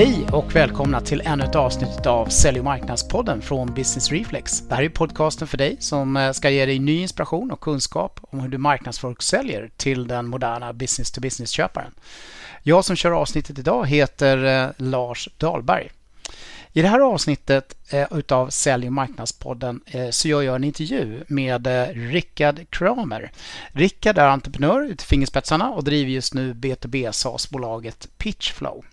Hej och välkomna till ännu ett avsnitt av Sälj och marknadspodden från Business Reflex. Det här är podcasten för dig som eh, ska ge dig ny inspiration och kunskap om hur du marknadsför och säljer till den moderna business-to-business-köparen. Jag som kör avsnittet idag heter eh, Lars Dahlberg. I det här avsnittet eh, utav Sälj och marknadspodden så gör jag en intervju med Rickard Kramer. Rickard är entreprenör ut i fingerspetsarna och driver just nu B2B SaaS-bolaget Pitchflow.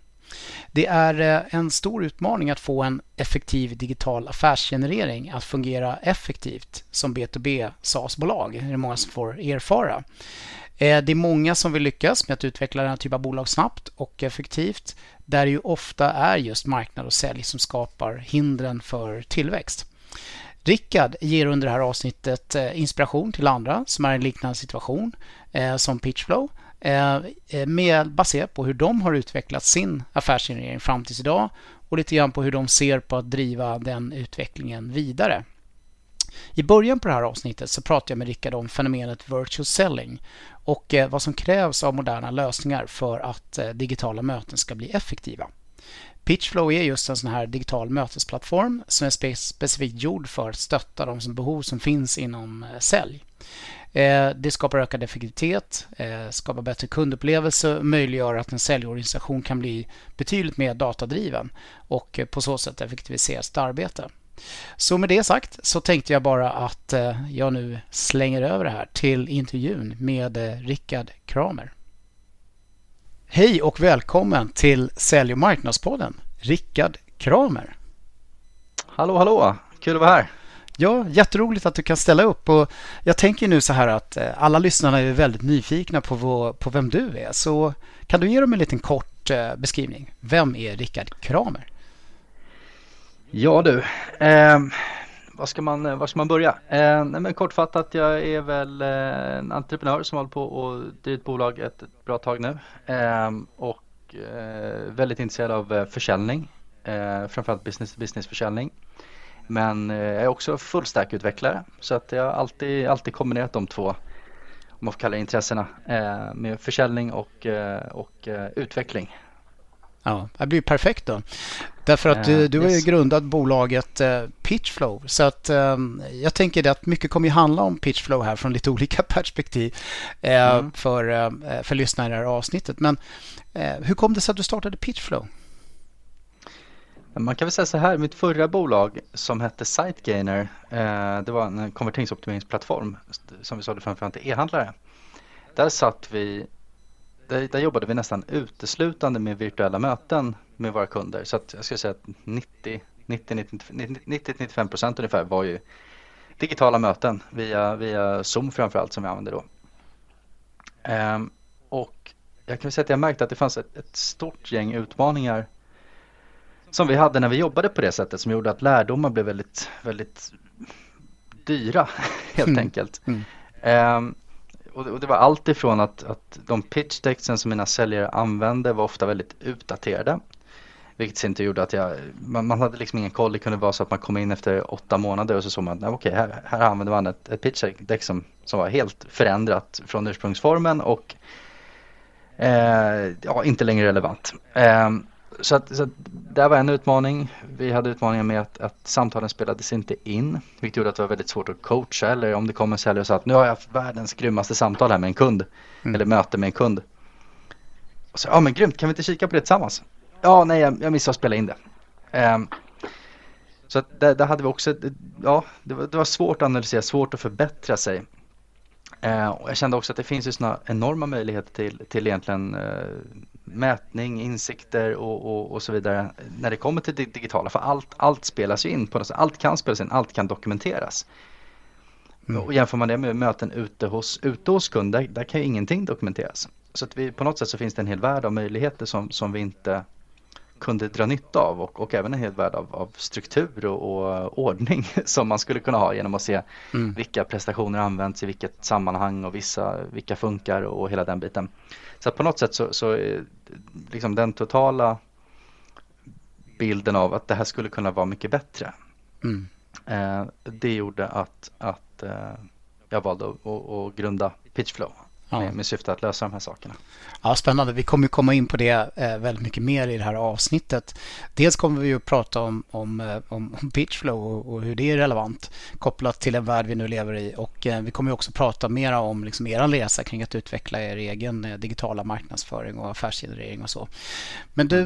Det är eh, en stor utmaning att få en effektiv digital affärsgenerering att fungera effektivt som B2B SaaS-bolag. Det är många som får erfara. Eh, det är många som vill lyckas med att utveckla den här typen av bolag snabbt och effektivt där det ju ofta är just marknad och sälj som skapar hindren för tillväxt. Rickard ger under det här avsnittet eh, inspiration till andra som är i en liknande situation som Pitchflow Eh, eh, med, baserat på hur de har utvecklat sin affärsgenerering fram tills idag och lite grann på hur de ser på att driva den utvecklingen vidare. I början på det här avsnittet så pratade jag med Rickard om fenomenet virtual selling och eh, vad som krävs av moderna lösningar för att digitala möten ska bli effektiva. Pitchflow är just en sån här digital mötesplattform som är specifikt gjord för att stötta de behov som finns inom sälj. Eh, det skapar ökad effektivitet, eh, skapar bättre kundupplevelse och möjliggör att en säljorganisation kan bli betydligt mer datadriven och eh, på så sätt effektivisera sitt arbete. Så med det sagt så tänkte jag bara att jag nu slänger över det här till intervjun med Rickard Kramer. Hej och välkommen till Sälj och marknadspodden, Rickard Kramer. Hallå, hallå! Kul att vara här. Ja, jätteroligt att du kan ställa upp. Och jag tänker nu så här att eh, alla lyssnarna är väldigt nyfikna på, vår, på vem du är. Så kan du ge dem en liten kort eh, beskrivning? Vem är Rickard Kramer? Ja du, ehm, eh, var, ska man, var ska man börja? Eh, nej, men kortfattat, jag är väl eh, en entreprenör som håller på och driver ett bolag ett, ett bra tag nu. Eh, och eh, väldigt intresserad av eh, försäljning, eh, framförallt business to business försäljning. Men eh, jag är också fullstack-utvecklare så att jag har alltid, alltid kombinerat de två om man får kalla det intressena eh, med försäljning och, eh, och utveckling. Ja, det blir perfekt då. Därför att du, du har ju grundat bolaget Pitchflow. Så att jag tänker att mycket kommer ju handla om Pitchflow här från lite olika perspektiv mm. för, för lyssnare i det här avsnittet. Men hur kom det sig att du startade Pitchflow? Man kan väl säga så här, mitt förra bolag som hette SiteGainer, eh, det var en konverteringsoptimeringsplattform som vi sålde framförallt till e-handlare. Där satt vi, där, där, jobbade vi nästan uteslutande med virtuella möten med våra kunder. Så att jag skulle säga att 90-95 procent ungefär var ju digitala möten via, via Zoom framförallt som vi använde då. Ehm, och jag kan säga att jag märkte att det fanns ett, ett stort gäng utmaningar som vi hade när vi jobbade på det sättet som gjorde att lärdomar blev väldigt, väldigt dyra helt mm. enkelt. Mm. Um, och, och, det var allt ifrån att, att de pitchdexen som mina säljare använde var ofta väldigt utdaterade. Vilket inte gjorde att jag, man, man, hade liksom ingen koll. Det kunde vara så att man kom in efter åtta månader och så såg man att okej, här, här använder man ett, ett pitchdeck som, som var helt förändrat från ursprungsformen och eh, ja, inte längre relevant. Eh, så, att, så att det var en utmaning. Vi hade utmaningar med att, att samtalen spelades inte in. Vilket gjorde att det var väldigt svårt att coacha. Eller om det kom en säljare och sa att nu har jag haft världens grymmaste samtal här med en kund. Mm. Eller möte med en kund. Och så, ja men grymt, kan vi inte kika på det tillsammans? Ja, nej jag, jag missade att spela in det. Um, så att där, där, hade vi också, ja det var, det var, svårt att analysera, svårt att förbättra sig. Uh, och jag kände också att det finns ju sådana enorma möjligheter till, till egentligen uh, mätning, insikter och, och, och, så vidare när det kommer till det digitala. För allt, allt spelas ju in på något sätt. Allt kan spelas in, allt kan dokumenteras. Mm. Och jämför man det med möten ute hos, ute hos kunder, där kan ju ingenting dokumenteras. Så att vi, på något sätt så finns det en hel värld av möjligheter som, som vi inte kunde dra nytta av och, och även en hel värld av, av struktur och, och, ordning som man skulle kunna ha genom att se mm. vilka prestationer används i vilket sammanhang och vissa, vilka funkar och hela den biten. Så på något sätt så, så liksom den totala bilden av att det här skulle kunna vara mycket bättre. Mm. Eh, det gjorde att, att eh, jag valde att, att, att grunda Pitchflow. Ja. med, med syfte att lösa de här sakerna. Ja, spännande. Vi kommer komma in på det eh, väldigt mycket mer i det här avsnittet. Dels kommer vi att prata om, om, eh, om, pitchflow och, hur det är relevant kopplat till den värld vi nu lever i. Och eh, vi kommer också prata mer om liksom er resa kring att utveckla er egen digitala marknadsföring och affärsgenerering och så. Men du,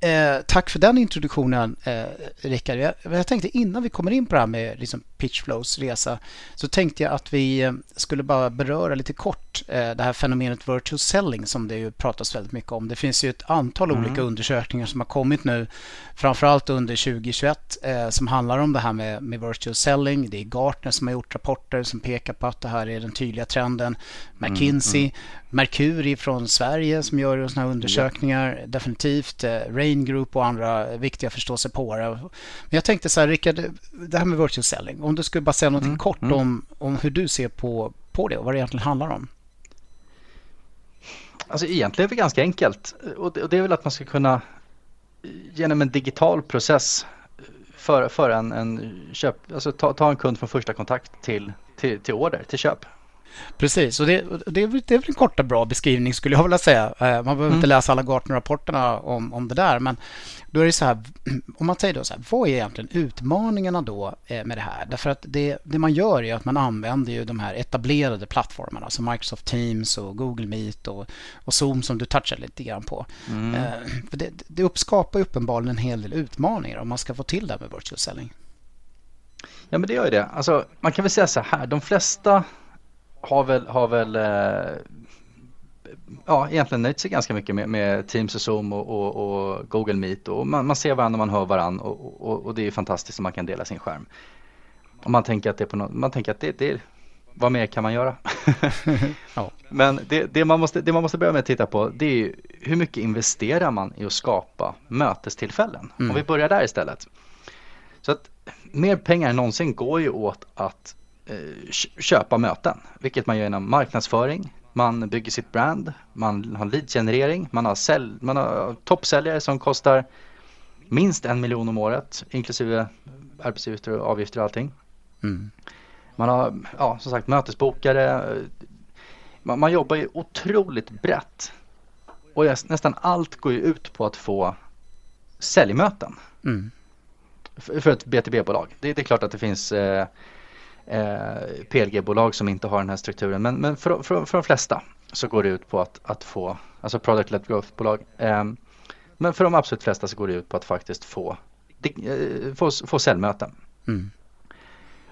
eh, tack för den introduktionen, eh, Rickard. Jag, jag, tänkte innan vi kommer in på det här med liksom Pitchflows resa så tänkte jag att vi eh, skulle bara beröra lite kort eh, det här fenomenet virtual selling som det ju pratas väldigt mycket om. Det finns ju ett antal mm. olika undersökningar som har kommit nu, framförallt under 2021, eh, som handlar om det här med, med virtual selling. Det är Gartner som har gjort rapporter som pekar på att det här är den tydliga trenden. McKinsey, mm, mm. Mercury från Sverige som gör sådana här undersökningar. Definitivt. Eh, Rain Group och andra viktiga förståsigpåare. Men jag tänkte så här, Rickard, det här med virtual selling. Om du skulle bara säga något mm. kort mm. Om, om hur du ser på, på det och vad det egentligen handlar om. Alltså egentligen är det ganska enkelt och det, och det är väl att man ska kunna genom en digital process föra för en, en köp, alltså ta, ta en kund från första kontakt till, till, till order, till köp. Precis, och det, det, är, det är väl en kort och bra beskrivning skulle jag vilja säga. Eh, man behöver mm. inte läsa alla Gartner-rapporterna om, om det där, men då är det så här, om man säger då så här, vad är egentligen utmaningarna då eh, med det här? Därför att det, det man gör är att man använder ju de här etablerade plattformarna som Microsoft Teams och Google Meet och, och Zoom som du touchade lite grann på. Mm. Eh, för det, det uppskapar uppenbarligen en hel del utmaningar om man ska få till det här med virtual selling. Ja men det gör ju det. Alltså, man kan väl säga så här, de flesta har väl, har väl eh, ja, egentligen nöjt sig ganska mycket med, med Teams och Zoom och, och, och, Google Meet och man, man ser varandra och man hör varandra och, och, det är fantastiskt att man kan dela sin skärm. Och man tänker att det är på något, man tänker att det, det vad mer kan man göra? ja. Men det, det, man måste, det man måste börja med att titta på det är hur mycket investerar man i att skapa mötestillfällen? Mm. Om vi börjar där istället. Så att mer pengar än någonsin går ju åt att köpa möten, vilket man gör genom marknadsföring, man bygger sitt brand, man har leadgenerering, man har, sälj, man har toppsäljare som kostar minst en miljon om året inklusive arbetsgivare och avgifter och allting. Mm. Man har, ja som sagt mötesbokare. Man, man jobbar ju otroligt brett. Och nästan allt går ju ut på att få säljmöten. Mm. För, för ett B2B-bolag. Det, det, är klart att det finns eh, eh, PLG-bolag som inte har den här strukturen. Men, men för, för, för de flesta så går det ut på att, att få, alltså product-led growth-bolag. Eh, men för de absolut flesta så går det ut på att faktiskt få, eh, få, få säljmöten. Mm.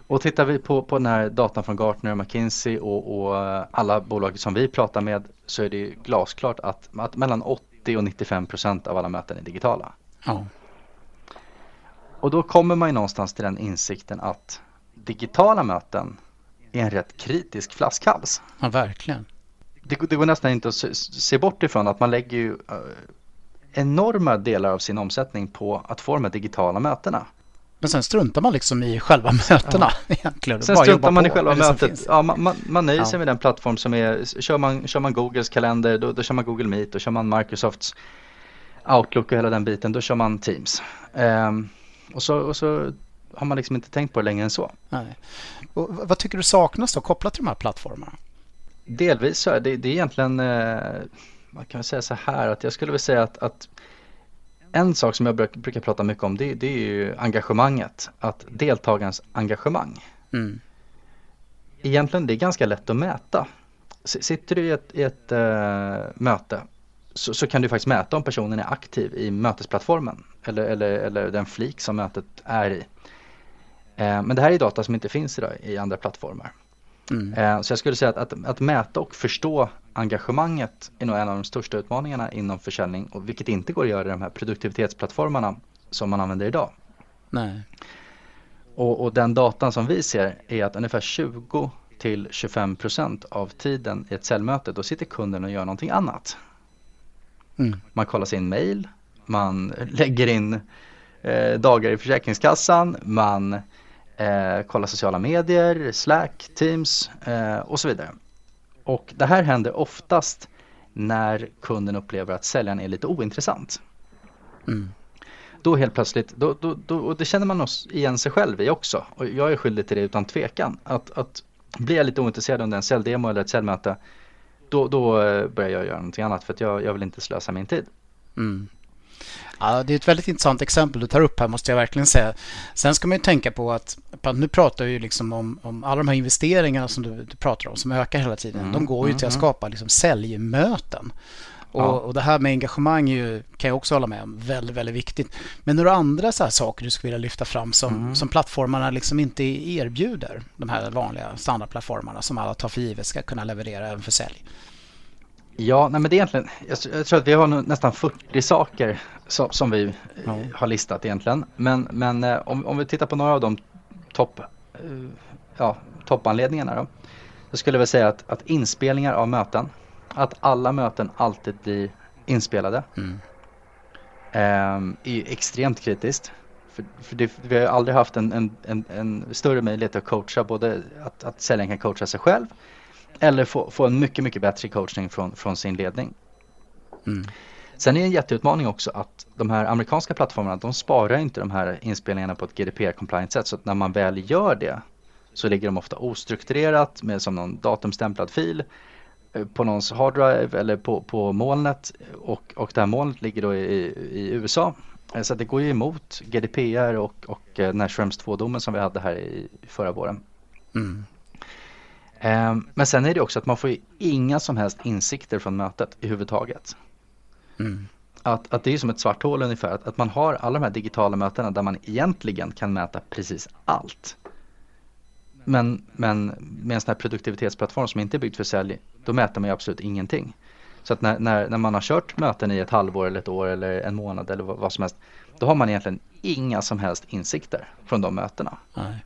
Och tittar vi på, på den här datan från Gartner, McKinsey och, och alla bolag som vi pratar med så är det glasklart att, att mellan 80 och 95 procent av alla möten är digitala. Ja. Och då kommer man ju någonstans till den insikten att digitala möten är en rätt kritisk flaskhals. Ja, verkligen. Det, det går nästan inte att se, se bort ifrån att man lägger ju uh, enorma delar av sin omsättning på att få de här digitala mötena. Men sen struntar man liksom i själva mötena ja. egentligen. Sen struntar man i själva mötet. Ja, man, man, man nöjer ja. sig med den plattform som är, kör man, kör man Googles kalender, då, då kör man Google Meet, då kör man Microsofts Outlook och hela den biten, då kör man Teams. Um, och, så, och så har man liksom inte tänkt på det längre än så. Nej. Och vad tycker du saknas då kopplat till de här plattformarna? Delvis så är det, det är egentligen, eh, man kan säga så här att jag skulle vilja säga att, att en sak som jag brukar, brukar prata mycket om det, det, är ju engagemanget, att deltagarens engagemang. Mm. Egentligen det är ganska lätt att mäta. Sitter du i ett, i ett uh, möte så, så, kan du faktiskt mäta om personen är aktiv i mötesplattformen eller, eller, eller den flik som mötet är i. Eh, men det här är data som inte finns idag i andra plattformar. Mm. Eh, så jag skulle säga att, att, att, mäta och förstå engagemanget är nog en av de största utmaningarna inom försäljning och vilket inte går att göra i de här produktivitetsplattformarna som man använder idag. Nej. Och, och den datan som vi ser är att ungefär 20 till 25 procent av tiden i ett säljmöte då sitter kunden och gör någonting annat. Mm. Man kollar sin mail, man lägger in eh, dagar i Försäkringskassan, man eh, kollar sociala medier, Slack, Teams eh, och så vidare. Och det här händer oftast när kunden upplever att säljaren är lite ointressant. Mm. Då helt plötsligt, då, då, då, och det känner man igen sig själv i också. Och jag är skyldig till det utan tvekan. Att, att blir jag lite ointresserad under en säljdemo eller ett säljmöte då, då eh, börjar jag göra någonting annat för att jag, jag vill inte slösa min tid. Mm. Ja, det är ett väldigt intressant exempel du tar upp här måste jag verkligen säga. Sen ska man ju tänka på att, nu pratar vi liksom om, om alla de här investeringarna som du, du pratar om som ökar hela tiden. Mm, de går ju mm, till att mm. skapa liksom säljmöten. Och, ja. och, det här med engagemang ju, kan jag också hålla med om, väldigt, väldigt viktigt. Men några andra så saker du skulle vilja lyfta fram som, mm. som plattformarna liksom inte erbjuder? De här vanliga standardplattformarna som alla tar för givet ska kunna leverera även för sälj. Ja, nej men det är egentligen, jag, tror att vi har nästan 40 saker som, som vi ja. har listat egentligen. Men, men eh, om, om vi tittar på några av de topp, eh, ja, toppanledningarna då. Så skulle jag väl säga att, att inspelningar av möten, att alla möten alltid blir inspelade. Mm. Eh, är extremt kritiskt. För, för det, vi har aldrig haft en, en, en, en, större möjlighet att coacha, både att, att säljaren kan coacha sig själv eller få, få en mycket, mycket bättre coachning från, från sin ledning. Mm. Sen är det en jätteutmaning också att de här amerikanska plattformarna, de sparar inte de här inspelningarna på ett GDPR-compliant sätt. Så att när man väl gör det så ligger de ofta ostrukturerat med som någon datumstämplad fil eh, på någons harddrive eller på, på molnet och, och det här molnet ligger då i, i USA. Eh, så det går ju emot GDPR och, och eh, Schrems 2-domen som vi hade här i förra våren. Mm. Ehm, men sen är det också att man får ju inga som helst insikter från mötet i huvudtaget. Mm. Att, att det är som ett svart hål ungefär, att, att man har alla de här digitala mötena där man egentligen kan mäta precis allt. Men, men med en sån här produktivitetsplattform som inte är byggd för sälj, då mäter man ju absolut ingenting. Så att när, när, när man har kört möten i ett halvår eller ett år eller en månad eller vad, vad som helst, då har man egentligen inga som helst insikter från de mötena. Nej.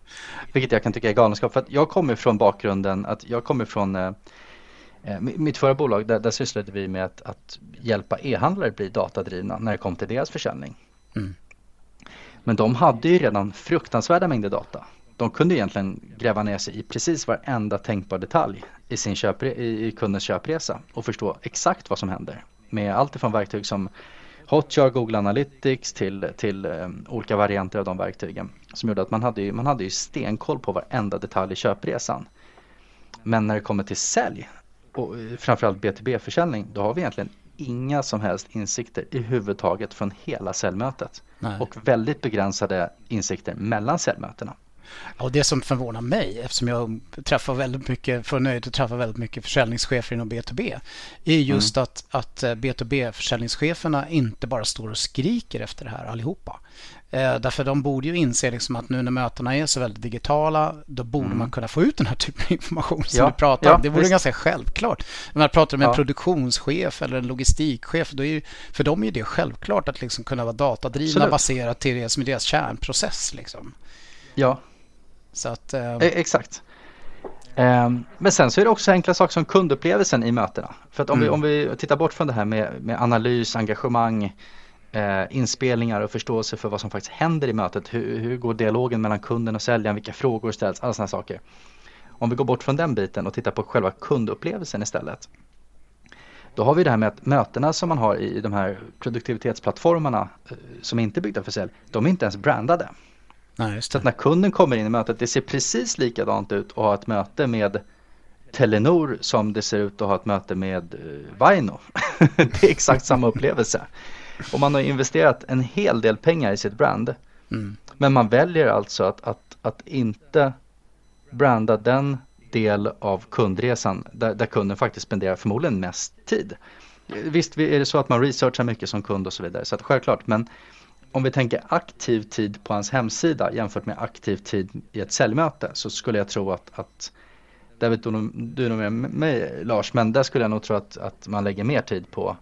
Vilket jag kan tycka är galenskap. För att jag kommer från bakgrunden att jag kommer från eh, eh mitt förra bolag, där, där sysslade vi med att, att hjälpa e-handlare bli datadrivna när det kom till deras försäljning. Mm. Men de hade ju redan fruktansvärda mängder data. De kunde egentligen gräva ner sig i precis varenda tänkbar detalj i, sin köpre- i kundens köpresa och förstå exakt vad som händer. Med allt ifrån verktyg som Hotjar, Google Analytics till, till um, olika varianter av de verktygen. Som gjorde att man hade, ju, man hade ju stenkoll på varenda detalj i köpresan. Men när det kommer till sälj och eh, framförallt B2B-försäljning då har vi egentligen inga som helst insikter i huvudtaget från hela säljmötet. Nej. Och väldigt begränsade insikter mellan säljmötena. Och det som förvånar mig, eftersom jag träffar väldigt mycket, får nöjet att träffa väldigt mycket försäljningschefer inom B2B, är just mm. att, att B2B-försäljningscheferna inte bara står och skriker efter det här allihopa. Eh, därför de borde ju inse liksom att nu när mötena är så väldigt digitala, då borde mm. man kunna få ut den här typen av information som ja, du pratar om. Ja, det vore visst. ganska självklart. När man pratar med ja. en produktionschef eller en logistikchef, då är ju, för dem är det självklart att liksom kunna vara datadrivna Absolut. baserat till det som är deras kärnprocess. Liksom. Ja, så att, eh... Exakt. Um, men sen så är det också enkla saker som kundupplevelsen i mötena. För att om, mm. vi, om vi tittar bort från det här med, med analys, engagemang, eh, inspelningar och förståelse för vad som faktiskt händer i mötet. Hur, hur går dialogen mellan kunden och säljaren? Vilka frågor ställs? Alla sådana saker. Om vi går bort från den biten och tittar på själva kundupplevelsen istället. Då har vi det här med att mötena som man har i de här produktivitetsplattformarna eh, som inte är byggda för sälj, de är inte ens brandade. Nej, så att när kunden kommer in i mötet, det ser precis likadant ut att ha ett möte med Telenor som det ser ut att ha ett möte med eh, Vaino. det är exakt samma upplevelse. Och man har investerat en hel del pengar i sitt brand. Mm. Men man väljer alltså att, att, att inte branda den del av kundresan där, där kunden faktiskt spenderar förmodligen mest tid. Visst är det så att man researchar mycket som kund och så vidare, så att självklart, men om vi tänker aktiv tid på hans hemsida jämfört med aktiv tid i ett säljmöte så skulle jag tro att, att där vet du, du nog med mig Lars, men där skulle jag nog tro att, att man lägger mer tid på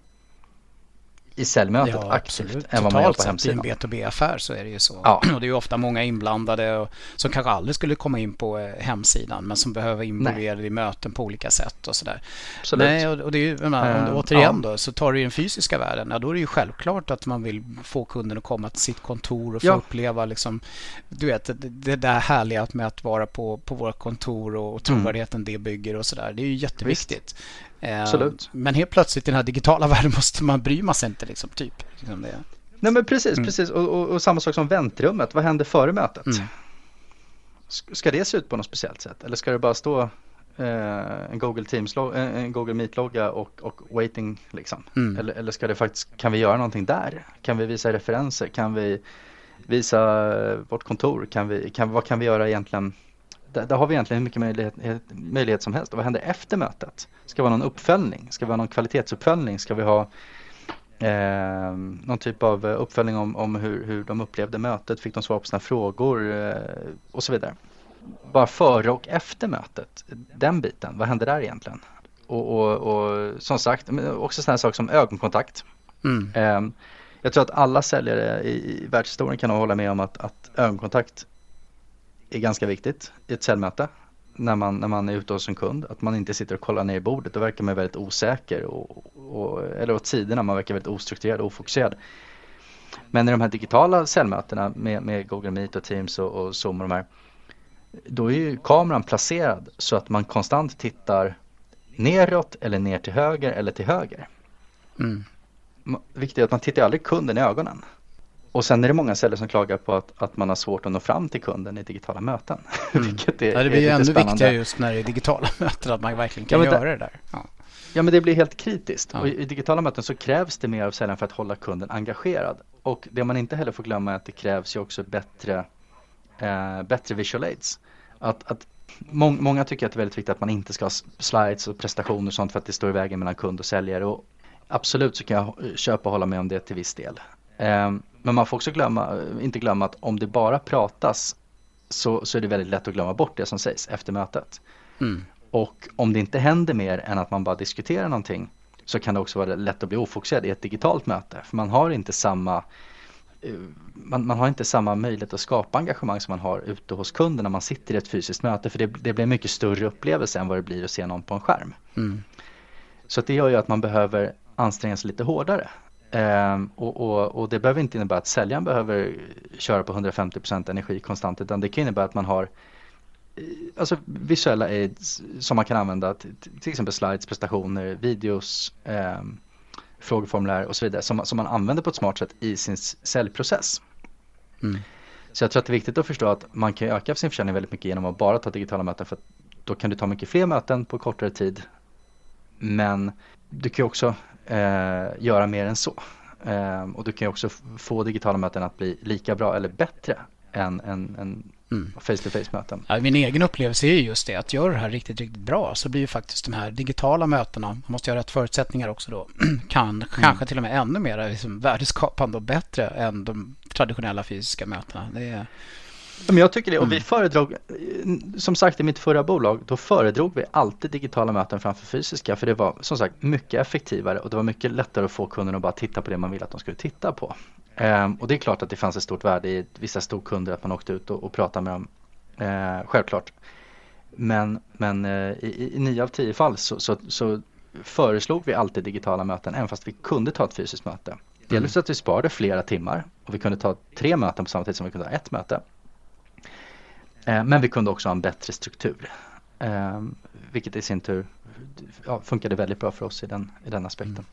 i säljmötet ja, aktivt absolut. än vad man gör på hemsidan. i en B2B-affär så är det ju så. Ja. Och det är ju ofta många inblandade och, som kanske aldrig skulle komma in på eh, hemsidan men som behöver involverade i möten på olika sätt och sådär. Nej, och, och det är ju, menar, uh, återigen ja. då, så tar du den fysiska världen, ja då är det ju självklart att man vill få kunden att komma till sitt kontor och få ja. uppleva liksom, du vet, det, det där härliga med att vara på, på våra kontor och, och mm. trovärdigheten mm. det bygger och sådär. Det är ju jätteviktigt. Visst. Eh, Absolut. Men helt plötsligt i den här digitala världen måste man bry sig inte liksom, typ. Liksom det. Nej men precis, mm. precis. Och, och, och, samma sak som väntrummet. Vad händer före mötet? Mm. Ska det se ut på något speciellt sätt? Eller ska det bara stå eh, en Google Teams, en Google Meet-logga och, och waiting liksom? Mm. Eller, eller ska det faktiskt, kan vi göra någonting där? Kan vi visa referenser? Kan vi visa vårt kontor? Kan vi, kan, vad kan vi göra egentligen? Där, där har vi egentligen hur mycket möjlighet, möjlighet som helst. Och vad händer efter mötet? Ska vi ha någon uppföljning? Ska vi ha någon kvalitetsuppföljning? Ska vi ha Eh, någon typ av uppföljning om, om hur, hur de upplevde mötet, fick de svar på sina frågor eh, och så vidare. Bara före och efter mötet, den biten, vad hände där egentligen? Och, och, och som sagt, också sådana saker som ögonkontakt. Mm. Eh, jag tror att alla säljare i, i världshistorien kan hålla med om att, att ögonkontakt är ganska viktigt i ett säljmöte när man, när man är ute hos en kund. Att man inte sitter och kollar ner i bordet. Då verkar man väldigt osäker. Och, och, eller åt sidorna, man verkar väldigt ostrukturerad och ofokuserad. Men i de här digitala säljmötena med, med Google Meet och Teams och, och Zoom och de här. Då är ju kameran placerad så att man konstant tittar neråt eller ner till höger eller till höger. Mm. Viktigt är att man tittar aldrig kunden i ögonen. Och sen är det många säljare som klagar på att, att man har svårt att nå fram till kunden i digitala möten. Mm. Vilket är, ja, det blir ju ännu spännande. viktigare just när det är digitala möten, att man verkligen kan ja, göra det där. Ja. ja. men det blir helt kritiskt. Ja. Och i, i, digitala möten så krävs det mer av säljaren för att hålla kunden engagerad. Och det man inte heller får glömma är att det krävs ju också bättre, eh, bättre visual aids. Att, att må, många tycker att det är väldigt viktigt att man inte ska ha slides och prestationer och sånt för att det står i vägen mellan kund och säljare. Och absolut så kan jag köpa och hålla med om det till viss del. Um, men man får också glömma, inte glömma att om det bara pratas så, så är det väldigt lätt att glömma bort det som sägs efter mötet. Mm. Och om det inte händer mer än att man bara diskuterar någonting så kan det också vara lätt att bli ofokuserad i ett digitalt möte. För man har inte samma eh, man, man, har inte samma möjlighet att skapa engagemang som man har ute hos kunden när man sitter i ett fysiskt möte. För det, det blir en mycket större upplevelse än vad det blir att se någon på en skärm. Mm. Så det gör ju att man behöver anstränga sig lite hårdare. Um, och, och, och, det behöver inte innebära att säljaren behöver köra på 150% energi konstant utan det kan innebära att man har eh, alltså visuella aids som man kan använda till, till exempel slides, prestationer, videos, um, frågeformulär och så vidare som, som man använder på ett smart sätt i sin säljprocess. Mm. Så jag tror att det är viktigt att förstå att man kan öka sin försäljning väldigt mycket genom att bara ta digitala möten för då kan du ta mycket fler möten på kortare tid. Men du kan ju också eh, göra mer än så. Eh, och du kan ju också få digitala möten att bli lika bra eller bättre än, än, än Mm. Face-to-face möten. Ja, min egen upplevelse är just det, att göra det här riktigt, riktigt bra så blir ju faktiskt de här digitala mötena, man måste göra rätt förutsättningar också då, kan mm. kanske till och med ännu mer liksom, värdeskapande och bättre än de traditionella fysiska mötena. Det är, men jag tycker det och vi mm. föredrog, som sagt i mitt förra bolag, då föredrog vi alltid digitala möten framför fysiska för det var som sagt mycket effektivare och det var mycket lättare att få kunden att bara titta på det man ville att de skulle titta på. Ehm, och det är klart att det fanns ett stort värde i vissa storkunder att man åkte ut och, och pratade med dem, ehm, självklart. Men, men eh, i, i nio av tio fall så, så, så föreslog vi alltid digitala möten även fast vi kunde ta ett fysiskt möte. Delvis mm. att vi sparade flera timmar och vi kunde ta tre möten på samma tid som vi kunde ha ett möte. Eh, men vi kunde också ha en bättre struktur. Eh, vilket i sin tur ja, funkade väldigt bra för oss i den, i den aspekten. Mm.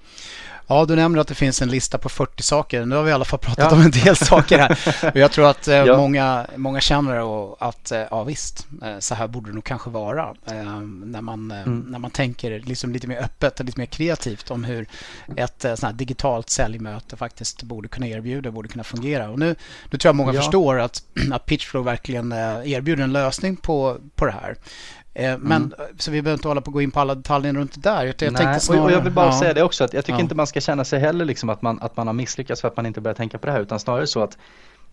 Ja, du nämner att det finns en lista på 40 saker. Nu har vi i alla fall pratat ja. om en del saker här. Och jag tror att eh, ja. många, många känner och att eh, ja visst, eh, så här borde det nog kanske vara. Eh, när, man, eh, mm. när man tänker liksom lite mer öppet och lite mer kreativt om hur ett eh, digitalt säljmöte faktiskt borde kunna erbjuda, borde kunna fungera. Och nu, nu tror jag många ja. förstår att, att Pitchflow verkligen erbjuder en lösning på, på det här. Eh, men mm. så vi behöver inte hålla på att gå in på alla detaljer runt det där. Jag Nej, snarare, och jag vill bara ja. säga det också att jag tycker ja. inte man ska känna sig heller liksom att man, att man har misslyckats för att man inte börjar tänka på det här utan snarare så att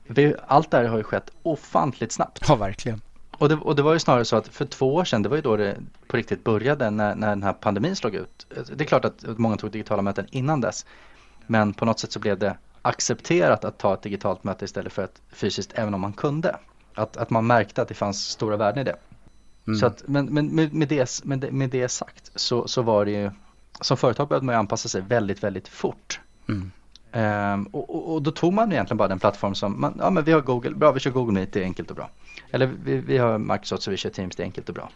vi, allt det här har ju skett ofantligt snabbt. Ja, verkligen. Och det, och det var ju snarare så att för två år sedan, det var ju då det på riktigt började när, när den här pandemin slog ut. Det är klart att många tog digitala möten innan dess. Men på något sätt så blev det accepterat att ta ett digitalt möte istället för ett fysiskt även om man kunde. Att, att man märkte att det fanns stora värden i det. Mm. Så att, men men med, det, med, det, med det sagt så, så var det ju, som företag behövde man ju anpassa sig väldigt, väldigt fort. Mm. Um, och, och, och, då tog man egentligen bara den plattform som, man, ja men vi har Google, bra vi kör Google Meet, det är enkelt och bra. Eller vi, vi har Microsoft så vi kör Teams, det är enkelt och bra.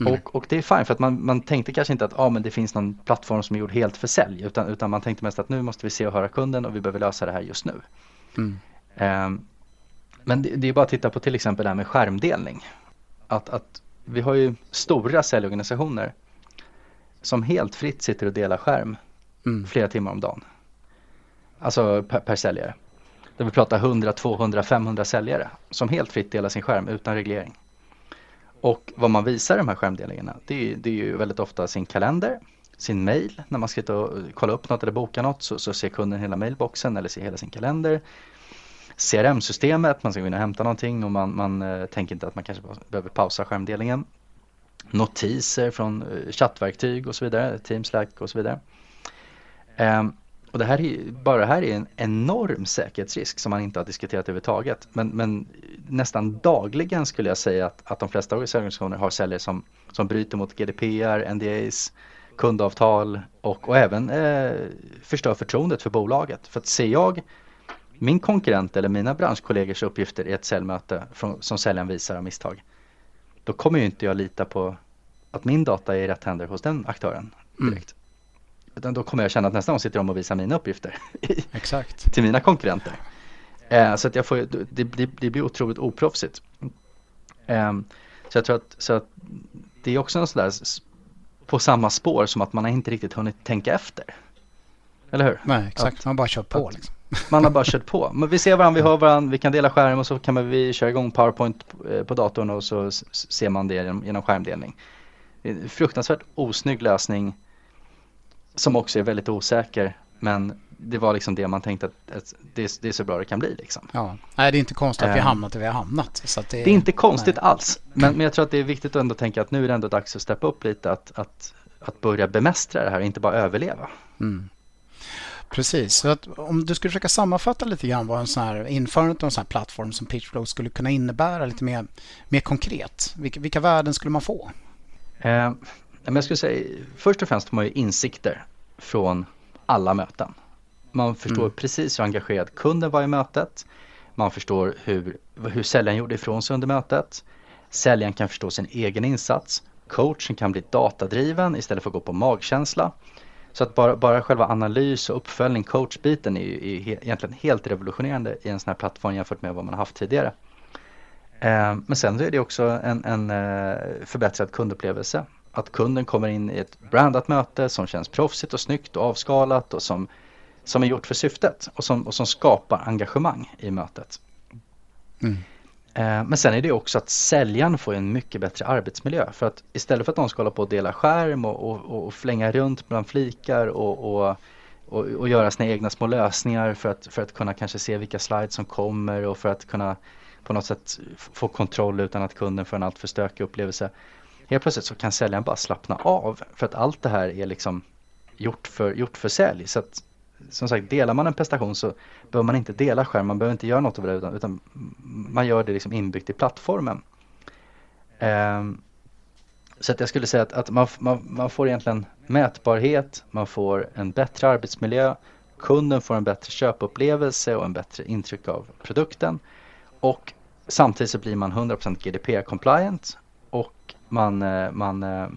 Mm. Och, och, det är fint för att man, man tänkte kanske inte att ah, men det finns någon plattform som är gjord helt för sälj utan, utan man tänkte mest att nu måste vi se och höra kunden och vi behöver lösa det här just nu. Mm. Um, men det, det, är bara att titta på till exempel det här med skärmdelning. Att, att vi har ju stora säljorganisationer som helt fritt sitter och delar skärm mm. flera timmar om dagen. Alltså per, per säljare. Där vi pratar 100, 200, 500 säljare som helt fritt delar sin skärm utan reglering. Och vad man visar i de här skärmdelningarna det är, det är ju väldigt ofta sin kalender, sin mail. När man ska kolla upp något eller boka något så, så ser kunden hela mailboxen eller ser hela sin kalender. CRM-systemet, man ska gå in och hämta någonting och man, man eh, tänker inte att man kanske behöver pausa skärmdelningen. Notiser från eh, chattverktyg och så vidare, Teams, Slack och så vidare. Ehm, och det här är, bara det här är en enorm säkerhetsrisk som man inte har diskuterat överhuvudtaget. Men, men nästan dagligen skulle jag säga att, att de flesta organisationer har säljare som, som bryter mot GDPR, NDAs, kundavtal och, och även eh, förstör förtroendet för bolaget. För att ser jag min konkurrent eller mina branschkollegors uppgifter i ett säljmöte från, som säljaren visar av misstag. Då kommer ju inte jag lita på att min data är i rätt händer hos den aktören mm. direkt. Mm. Utan då kommer jag känna att nästa gång sitter de och visar mina uppgifter Exakt. till mina konkurrenter. Eh, så att jag får, det, det, det blir otroligt oproffsigt. Eh, så jag tror att, så att det är också en sån där på samma spår som att man har inte riktigt hunnit tänka efter. Eller hur? Nej, exakt. Att, man bara kört på. Liksom. Man har bara kört på. Men vi ser varandra, vi hör varandra, vi kan dela skärm och så kan vi köra igång PowerPoint eh, på datorn och så ser man det genom, genom skärmdelning. Det är en fruktansvärt osnygg lösning som också är väldigt osäker. Men det var liksom det man tänkte att, att det, det, är så bra det kan bli. Liksom. Ja. Nej, det är inte konstigt att vi har ehm. hamnat där vi har hamnat. Så det, det, är inte konstigt nej. alls. Men, men jag tror att det är viktigt att ändå tänka att nu är det ändå dags att steppa upp lite. Att, att, att börja bemästra det här och inte bara överleva. Mm. Precis, så att om du skulle försöka sammanfatta lite grann vad en sån här, införandet av en sån här plattform som Pitchflow skulle kunna innebära lite mer, mer konkret. Vilka, vilka värden skulle man få? Eh, jag skulle säga, först och främst får man ju insikter från alla möten. Man förstår mm. precis hur engagerad kunden var i mötet. Man förstår hur, hur säljaren gjorde ifrån sig under mötet. Säljaren kan förstå sin egen insats. Coachen kan bli datadriven istället för att gå på magkänsla. Så att bara, bara själva analys och uppföljning, coachbiten är, är egentligen helt revolutionerande i en sån här plattform jämfört med vad man har haft tidigare. Eh, men sen är det också en, en eh, förbättrad kundupplevelse. Att kunden kommer in i ett brandat möte som känns proffsigt och snyggt och avskalat och som, som är gjort för syftet och som, och som skapar engagemang i mötet. Mm. Eh, men sen är det också att säljaren får en mycket bättre arbetsmiljö. För att istället för att de ska hålla på och dela skärm och, och, och flänga runt bland flikar och, och, och, och, göra sina egna små lösningar för att, för att kunna kanske se vilka slides som kommer och för att kunna på något sätt få kontroll utan att kunden får en alltför stökig upplevelse. Helt plötsligt så kan säljaren bara slappna av för att allt det här är liksom gjort för, gjort för sälj. Så att som sagt, delar man en prestation så behöver man inte dela skärm, man behöver inte göra något av det utan, utan man gör det liksom inbyggt i plattformen. Um, så att jag skulle säga att, att man, man, man, får egentligen mätbarhet, man får en bättre arbetsmiljö, kunden får en bättre köpupplevelse och en bättre intryck av produkten. Och samtidigt så blir man 100% GDPR compliant och man, eh, man eh,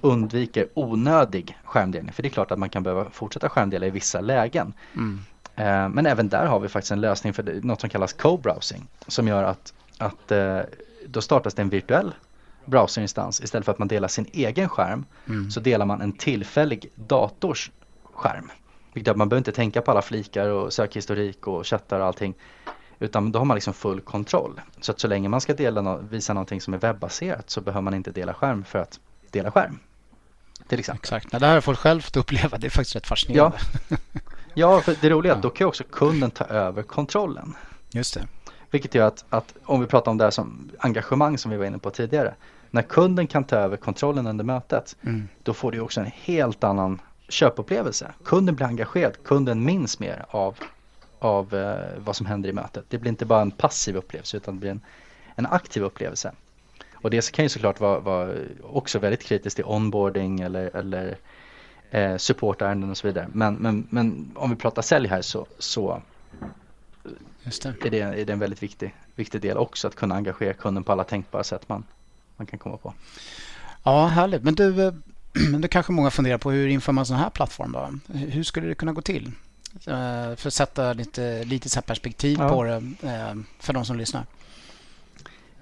undviker onödig skärmdelning. För det är klart att man kan behöva fortsätta skärmdela i vissa lägen. Mm. Eh, men även där har vi faktiskt en lösning för något som kallas co-browsing. Som gör att, att eh, då startas det en virtuell browserinstans. Istället för att man delar sin egen skärm mm. så delar man en tillfällig dators skärm. Vilket att man behöver inte tänka på alla flikar och sökhistorik och chattar och allting. Utan då har man liksom full kontroll. Så att så länge man ska dela, visa någonting som är webbaserat så behöver man inte dela skärm för att dela skärm till exempel. Exakt, det här har folk själv fått uppleva. Det är faktiskt rätt fascinerande. Ja, ja för det roliga är att då kan också kunden ta över kontrollen. Just det. Vilket gör att, att om vi pratar om det här som engagemang som vi var inne på tidigare. När kunden kan ta över kontrollen under mötet, mm. då får du också en helt annan köpupplevelse. Kunden blir engagerad, kunden minns mer av, av eh, vad som händer i mötet. Det blir inte bara en passiv upplevelse utan det blir en, en aktiv upplevelse. Och det kan ju såklart vara, vara också väldigt kritiskt till onboarding eller, eller eh, supportärenden och så vidare. Men, men, men om vi pratar sälj här så, så det. Är, det, är det en väldigt viktig, viktig del också att kunna engagera kunden på alla tänkbara sätt man, man kan komma på. Ja, härligt. Men du, eh, men det kanske många funderar på hur inför man en sån här plattform då? Hur skulle det kunna gå till? Eh, för att sätta lite, lite så perspektiv ja. på det eh, för de som lyssnar.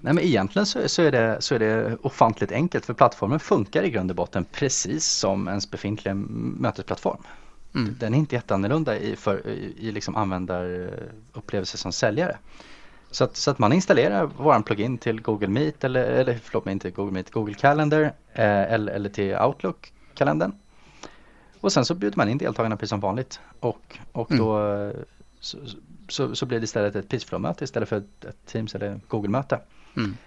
Nej men egentligen så, så, är det, så är det ofantligt enkelt för plattformen funkar i grund och botten precis som ens befintliga mötesplattform. Mm. Den är inte jätteannorlunda i, för, i, i liksom användarupplevelse som säljare. Så att, så att man installerar våran plugin till Google Meet eller, eller förlåt mig inte Google Meet, Google Calendar eh, eller, eller till Outlook-kalendern. Och sen så bjuder man in deltagarna precis som vanligt och, och mm. då så, så, så, blir det istället ett Peaceflow-möte istället för ett, ett Teams eller Google-möte. Mm.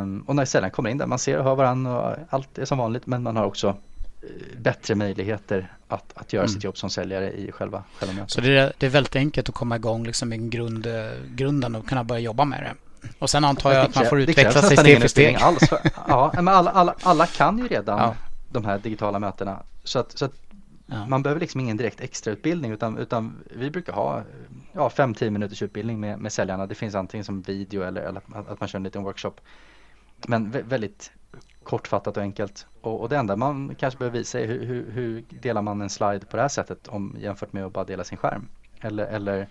Um, och när säljaren kommer in där, man ser och hör varandra och allt är som vanligt men man har också uh, bättre möjligheter att, att göra mm. sitt jobb som säljare i själva, själva mötet. Så det är, det är väldigt enkelt att komma igång liksom med grund, grunden och kunna börja jobba med det. Och sen antar jag att man får utveckla sig steg för steg. Alls ja, men alla, alla, alla kan ju redan ja. de här digitala mötena. Så att, så att Ja. Man behöver liksom ingen direkt extrautbildning utan, utan vi brukar ha ja, 5-10 minuters utbildning med, med säljarna. Det finns antingen som video eller, eller att, att man kör en liten workshop. Men väldigt kortfattat och enkelt. Och, och, det enda man kanske behöver visa är hur, hur, hur, delar man en slide på det här sättet om, jämfört med att bara dela sin skärm. Eller, eller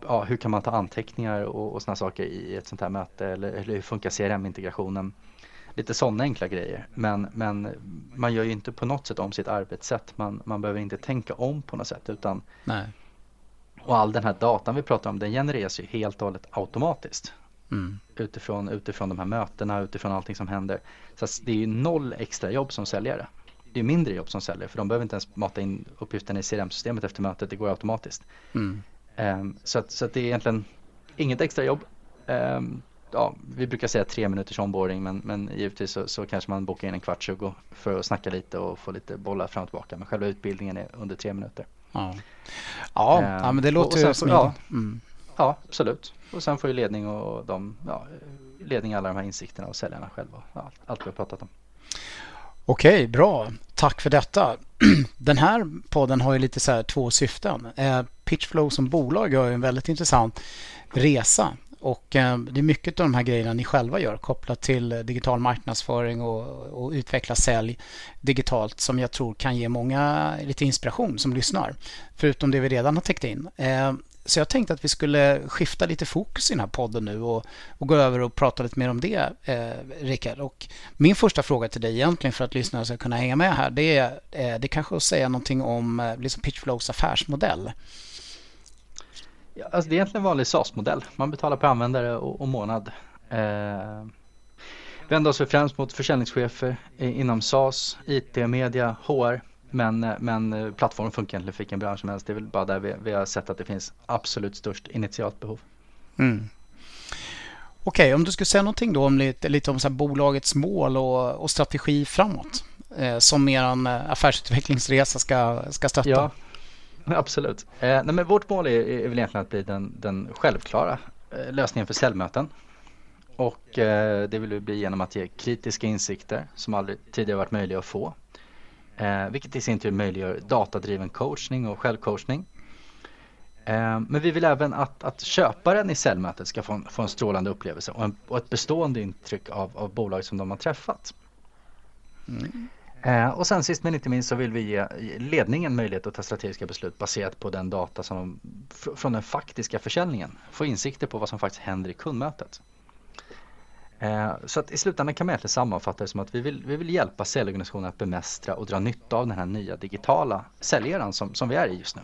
ja, hur kan man ta anteckningar och, och sådana saker i ett sånt här möte eller, eller hur funkar CRM-integrationen lite sådana enkla grejer. Men, men man gör ju inte på något sätt om sitt arbetssätt. Man, man behöver inte tänka om på något sätt utan Nej. Och all den här datan vi pratar om den genereras ju helt och hållet automatiskt. Mm. Utifrån, utifrån de här mötena, utifrån allting som händer. Så det är ju noll extra jobb som säljare. Det är mindre jobb som säljare för de behöver inte ens mata in uppgifterna i CRM-systemet efter mötet, det går automatiskt. Mm. Um, så, att, så att det är egentligen inget extra jobb. Um, ja, vi brukar säga tre minuters onboarding men, men givetvis så, så kanske man bokar in en kvart, tjugo för att snacka lite och få lite bollar fram och tillbaka. Men själva utbildningen är under tre minuter. Ja, ja, ja men det låter ju smidigt. Ja, mm. ja, absolut. Och sen får ju ledning och de, ja, ledning alla de här insikterna och säljarna själva. Ja, allt vi har pratat om. Okej, bra. Tack för detta. Den här podden har ju lite så här två syften. Eh, Pitchflow som bolag gör ju en väldigt intressant resa och eh, det är mycket av de här grejerna ni själva gör kopplat till digital marknadsföring och, och utveckla sälj digitalt som jag tror kan ge många lite inspiration som lyssnar. Förutom det vi redan har täckt in. Eh, så jag tänkte att vi skulle skifta lite fokus i den här podden nu och, och gå över och prata lite mer om det, eh, Rickard. Och min första fråga till dig egentligen för att lyssnarna ska kunna hänga med här, det är, eh, det kanske att säga någonting om eh, liksom Pitchflows affärsmodell. Ja, alltså det är egentligen en vanlig SAS-modell. Man betalar per användare och, och månad. Eh, vänder oss främst mot försäljningschefer inom SAS, IT, media, HR. Men, men eh, plattformen funkar egentligen för vilken bransch som helst. Det är väl bara där vi, vi har sett att det finns absolut störst initialt behov. Mm. Okej, okay, om du skulle säga någonting då om lite, lite om så bolagets mål och, och strategi framåt. Eh, som er eh, affärsutvecklingsresa ska, ska stötta. Ja, Absolut. Eh, nej, men vårt mål är, är väl egentligen att bli den, den självklara eh, lösningen för säljmöten. Och eh, det vill vi bli genom att ge kritiska insikter som aldrig tidigare varit möjliga att få. Eh, vilket i sin tur möjliggör datadriven coachning och självcoachning. Eh, men vi vill även att, att köparen i säljmötet ska få en, få en strålande upplevelse och, en, och ett bestående intryck av, av bolag som de har träffat. Mm. Eh, och sen sist men inte minst så vill vi ge ledningen möjlighet att ta strategiska beslut baserat på den data som från den faktiska försäljningen. Få insikter på vad som faktiskt händer i kundmötet. Eh, så att i slutändan kan man egentligen sammanfatta det som att vi vill, vi vill hjälpa säljorganisationen att bemästra och dra nytta av den här nya digitala säljaren som, som vi är i just nu.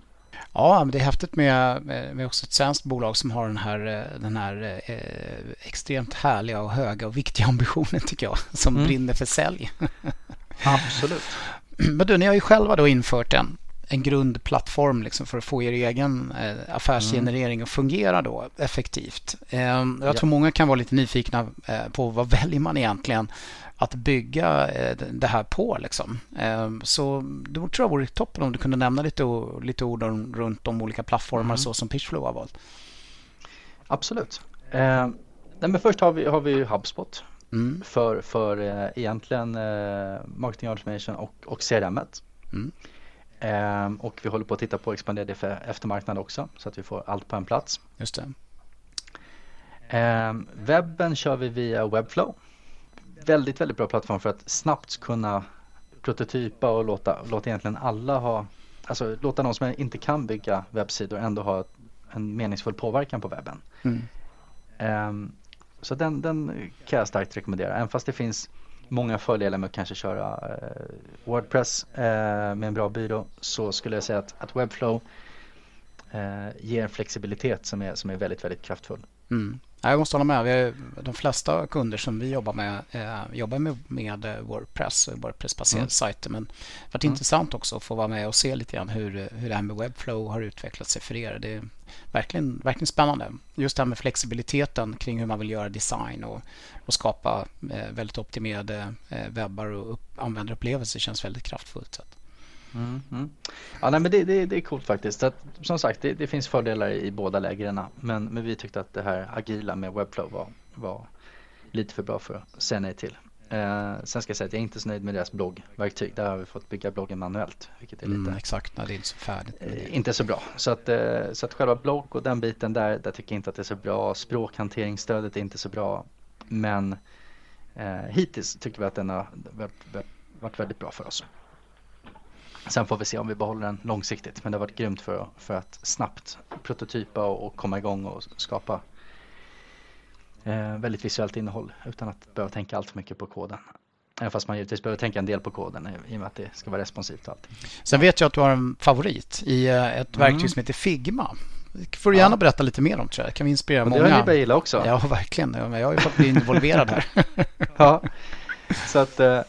Ja, men det är häftigt med, med också ett svenskt bolag som har den här, eh, den här eh, extremt härliga och höga och viktiga ambitionen tycker jag. Som mm. brinner för sälj. Absolut. Men du, ni har ju själva då infört en, en grundplattform liksom för att få er egen eh, affärsgenerering att fungera då effektivt. Eh, jag ja. tror många kan vara lite nyfikna eh, på vad väljer man egentligen att bygga eh, det här på. Liksom. Ehm, så det tror jag vore toppen om du kunde nämna lite, lite ord om, runt de olika plattformar mm. så som Pitchflow har valt. Absolut. Eh, men först har vi, har vi HubSpot mm. för, för eh, egentligen eh, marketing automation och, och CRM. Mm. Eh, och vi håller på att titta på att expandera det för eftermarknad också så att vi får allt på en plats. Just det. Eh, webben kör vi via Webflow. Väldigt, väldigt bra plattform för att snabbt kunna prototypa och låta, låta egentligen alla ha, alltså låta de som inte kan bygga webbsidor ändå ha en meningsfull påverkan på webben. Mm. Um, Så den, den kan jag starkt rekommendera. Även fast det finns många fördelar med att kanske köra eh, Wordpress eh, med en bra byrå så skulle jag säga att, att Webflow eh, ger en flexibilitet som är, som är väldigt, väldigt kraftfull. Mm. Jag måste hålla med. Vi de flesta kunder som vi jobbar med eh, jobbar med, med Wordpress och Wordpress-baserade mm. sajter. Men det har varit mm. intressant också att få vara med och se lite grann hur, hur det här med Webflow har utvecklat sig för er. Det verkligen, verkligen spännande. Just det här med flexibiliteten kring hur man vill göra design och, och skapa eh, väldigt optimerade eh, webbar och upp, användarupplevelser känns väldigt kraftfullt. Så. Mm, mm. Ja, nej, men det, det, det är coolt faktiskt. Att, som sagt, det, det finns fördelar i båda lägren. Men, men vi tyckte att det här agila med Webflow var, var lite för bra för att säga nej till. Eh, sen ska jag säga att jag är inte så nöjd med deras bloggverktyg. Där har vi fått bygga bloggen manuellt. Vilket är lite, mm, exakt, när det är inte så färdigt. Eh, inte så bra. Så att, eh, så att själva blogg och den biten där, där tycker jag inte att det är så bra. Språkhanteringsstödet är inte så bra. Men eh, hittills tycker vi att den har varit väldigt bra för oss. Sen får vi se om vi behåller den långsiktigt. Men det har varit grymt för, för att snabbt prototypa och, och komma igång och skapa eh, väldigt visuellt innehåll utan att behöva tänka allt för mycket på koden. Även fast man givetvis behöver tänka en del på koden i och med att det ska vara responsivt allting. Sen vet jag att du har en favorit i eh, ett mm. verktyg som heter Figma. Det får du gärna ja. berätta lite mer om tror jag. Det kan vi inspirera och många. Det har ni gilla också. Ja, verkligen. Jag har ju fått bli involverad här. ja, så att eh,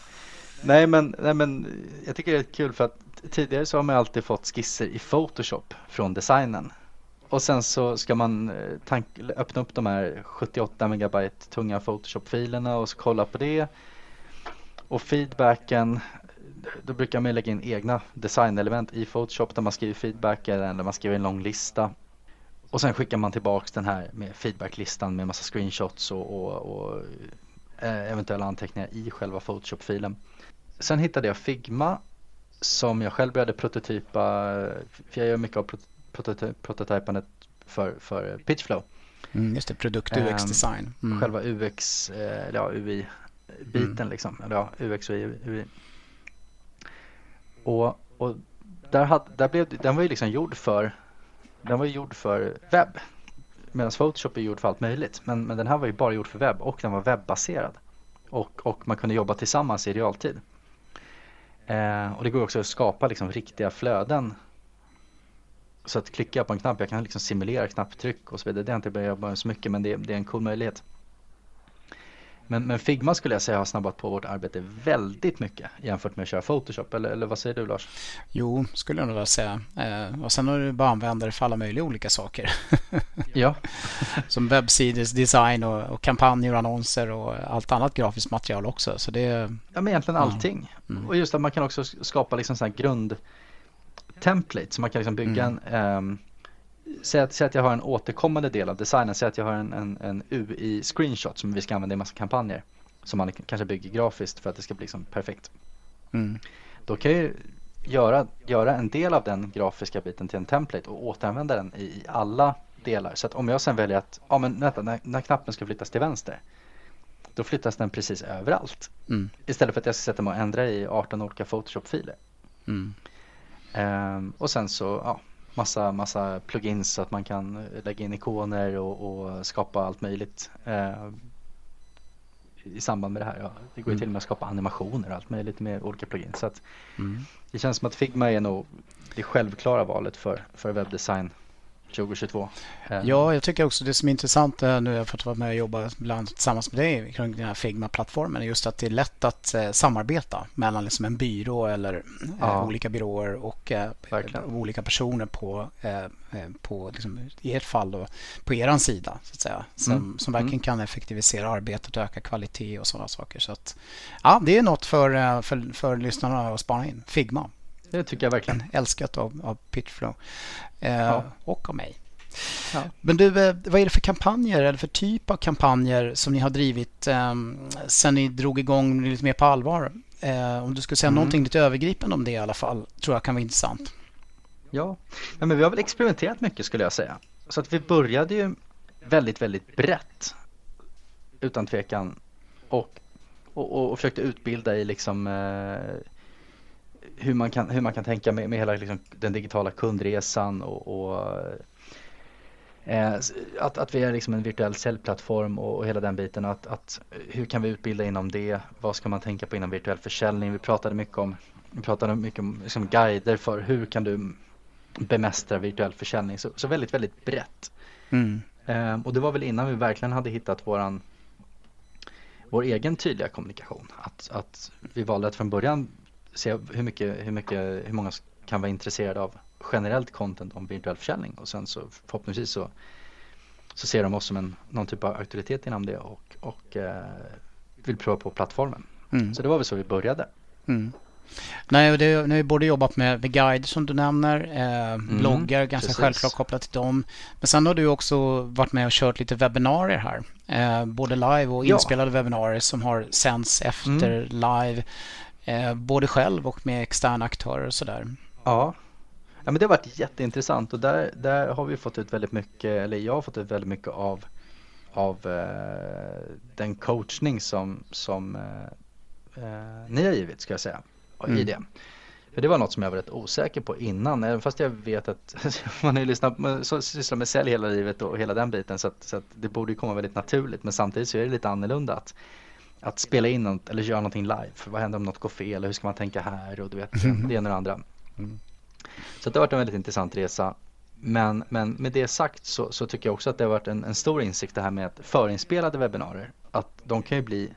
nej men, nej men jag tycker det är kul för att tidigare så har man alltid fått skisser i Photoshop från designen. Och sen så ska man eh, öppna upp de här 78 megabyte tunga Photoshop-filerna och kolla på det. Och feedbacken, då brukar man lägga in egna designelement i Photoshop där man skriver feedback eller man skriver en lång lista. Och sen skickar man tillbaks den här med feedbacklistan med massa screenshots och, och, och eh, eventuella anteckningar i själva Photoshop-filen. Sen hittade jag Figma som jag själv började prototypa, för jag gör mycket av prototypandet för, för Pitchflow. Mm, just det, produkt UX-design. Ehm, mm. Själva UX, eh, ja UI-biten mm. liksom, eller ja, UX och UI. Och, och där, hade, där blev, den var ju liksom gjord för, den var gjord för webb. Medan Photoshop är gjord för allt möjligt. Men, men den här var ju bara gjord för webb och den var webbaserad. Och, och man kunde jobba tillsammans i realtid. Eh, och det går också att skapa liksom riktiga flöden. Så att klicka på en knapp, jag kan liksom simulera knapptryck och så vidare. Det har inte börjat jobba så mycket men det, det är en cool möjlighet. Men, men, Figma skulle jag säga har snabbat på vårt arbete väldigt mycket jämfört med att köra Photoshop. Eller, eller vad säger du Lars? Jo, skulle jag nog säga. Eh, och sen har du bara användare för alla möjliga olika saker. ja. Som webbsidesdesign och, och kampanjer och annonser och allt annat grafiskt material också. Så det, ja, men egentligen allting. Mm. Och just att man kan också skapa liksom här grund template så man kan liksom bygga mm. en um, Säg att, säg att jag har en återkommande del av designen, säg att jag har en, en, en UI-screenshot som vi ska använda i massa kampanjer. Som man kanske bygger grafiskt för att det ska bli liksom perfekt. Mm. Då kan jag göra, göra en del av den grafiska biten till en template och återanvända den i, i alla delar. Så att om jag sen väljer att, ja men vänta, när, när knappen ska flyttas till vänster. Då flyttas den precis överallt. Mm. Istället för att jag ska sätta mig och ändra i 18 olika Photoshop-filer. Mm. Um, och sen så, ja, massa, massa plugins så att man kan lägga in ikoner och, och skapa allt möjligt eh, i samband med det här. Ja, det går ju mm. till och med att skapa animationer och allt möjligt med olika plugins. Så att mm. Det känns som att Figma är nog det självklara valet för, för webbdesign 2022. Eh. Ja, jag tycker också det som är intressant eh, nu har jag fått vara med och jobba bland tillsammans med dig kring den här Figma-plattformen är just att det är lätt att eh, samarbeta mellan liksom en byrå eller ja. eh, olika byråer och eh, olika personer på, eh, på liksom, i ert fall då, på er sida så att säga som, mm. som verkligen mm. kan effektivisera arbetet och öka kvalitet och sådana saker. Så att, ja, det är något för, för, för lyssnarna att spana in. Figma. Det tycker jag verkligen. Älskat av, av Pitchflow. Eh, ja. Och av mig. Ja. Men du, eh, vad är det för kampanjer eller för typ av kampanjer som ni har drivit eh, sen ni drog igång lite mer på allvar? Eh, om du skulle säga mm. någonting lite övergripande om det i alla fall, tror jag kan vara intressant. Ja, ja men vi har väl experimenterat mycket skulle jag säga. Så att vi började ju väldigt, väldigt brett. Utan tvekan. Och, och, och försökte utbilda i liksom eh, hur man kan, hur man kan tänka med, med hela liksom, den digitala kundresan och, och Eh, att, att vi är liksom en virtuell säljplattform och, och hela den biten. Att, att, hur kan vi utbilda inom det? Vad ska man tänka på inom virtuell försäljning? Vi pratade mycket om, vi pratade mycket om liksom guider för hur kan du bemästra virtuell försäljning. Så, så väldigt, väldigt brett. Mm. Eh, och det var väl innan vi verkligen hade hittat våran vår egen tydliga kommunikation. Att, att vi valde att från början se hur mycket, hur mycket, hur många kan vara intresserade av generellt content om virtuell försäljning och sen så förhoppningsvis så, så ser de oss som en, någon typ av auktoritet inom det och, och eh, vill prova på plattformen. Mm. Så det var väl så vi började. Mm. Nej, det, nu har både jobbat med, med guide som du nämner, eh, mm, bloggar ganska precis. självklart kopplat till dem. Men sen har du också varit med och kört lite webbinarier här. Eh, både live och inspelade ja. webbinarier som har sänds efter mm. live. Eh, både själv och med externa aktörer och sådär. Ja, Ja, men det har varit jätteintressant och där, där har vi fått ut väldigt mycket, eller jag har fått ut väldigt mycket av, av eh, den coachning som, som eh, eh ni har givit, ska jag säga, mm. i det. För det var något som jag var rätt osäker på innan, även fast jag vet att man har ju lyssnat, man sysslar med sälj hela livet och hela den biten så att, så att det borde komma väldigt naturligt. Men samtidigt så är det lite annorlunda att, att spela in något eller göra någonting live. För vad händer om något går fel hur ska man tänka här och du vet mm. det ena och det andra. Mm. Så det har varit en väldigt intressant resa. Men, men med det sagt så, så tycker jag också att det har varit en, en stor insikt det här med att förinspelade webbinarier. Att de kan ju bli,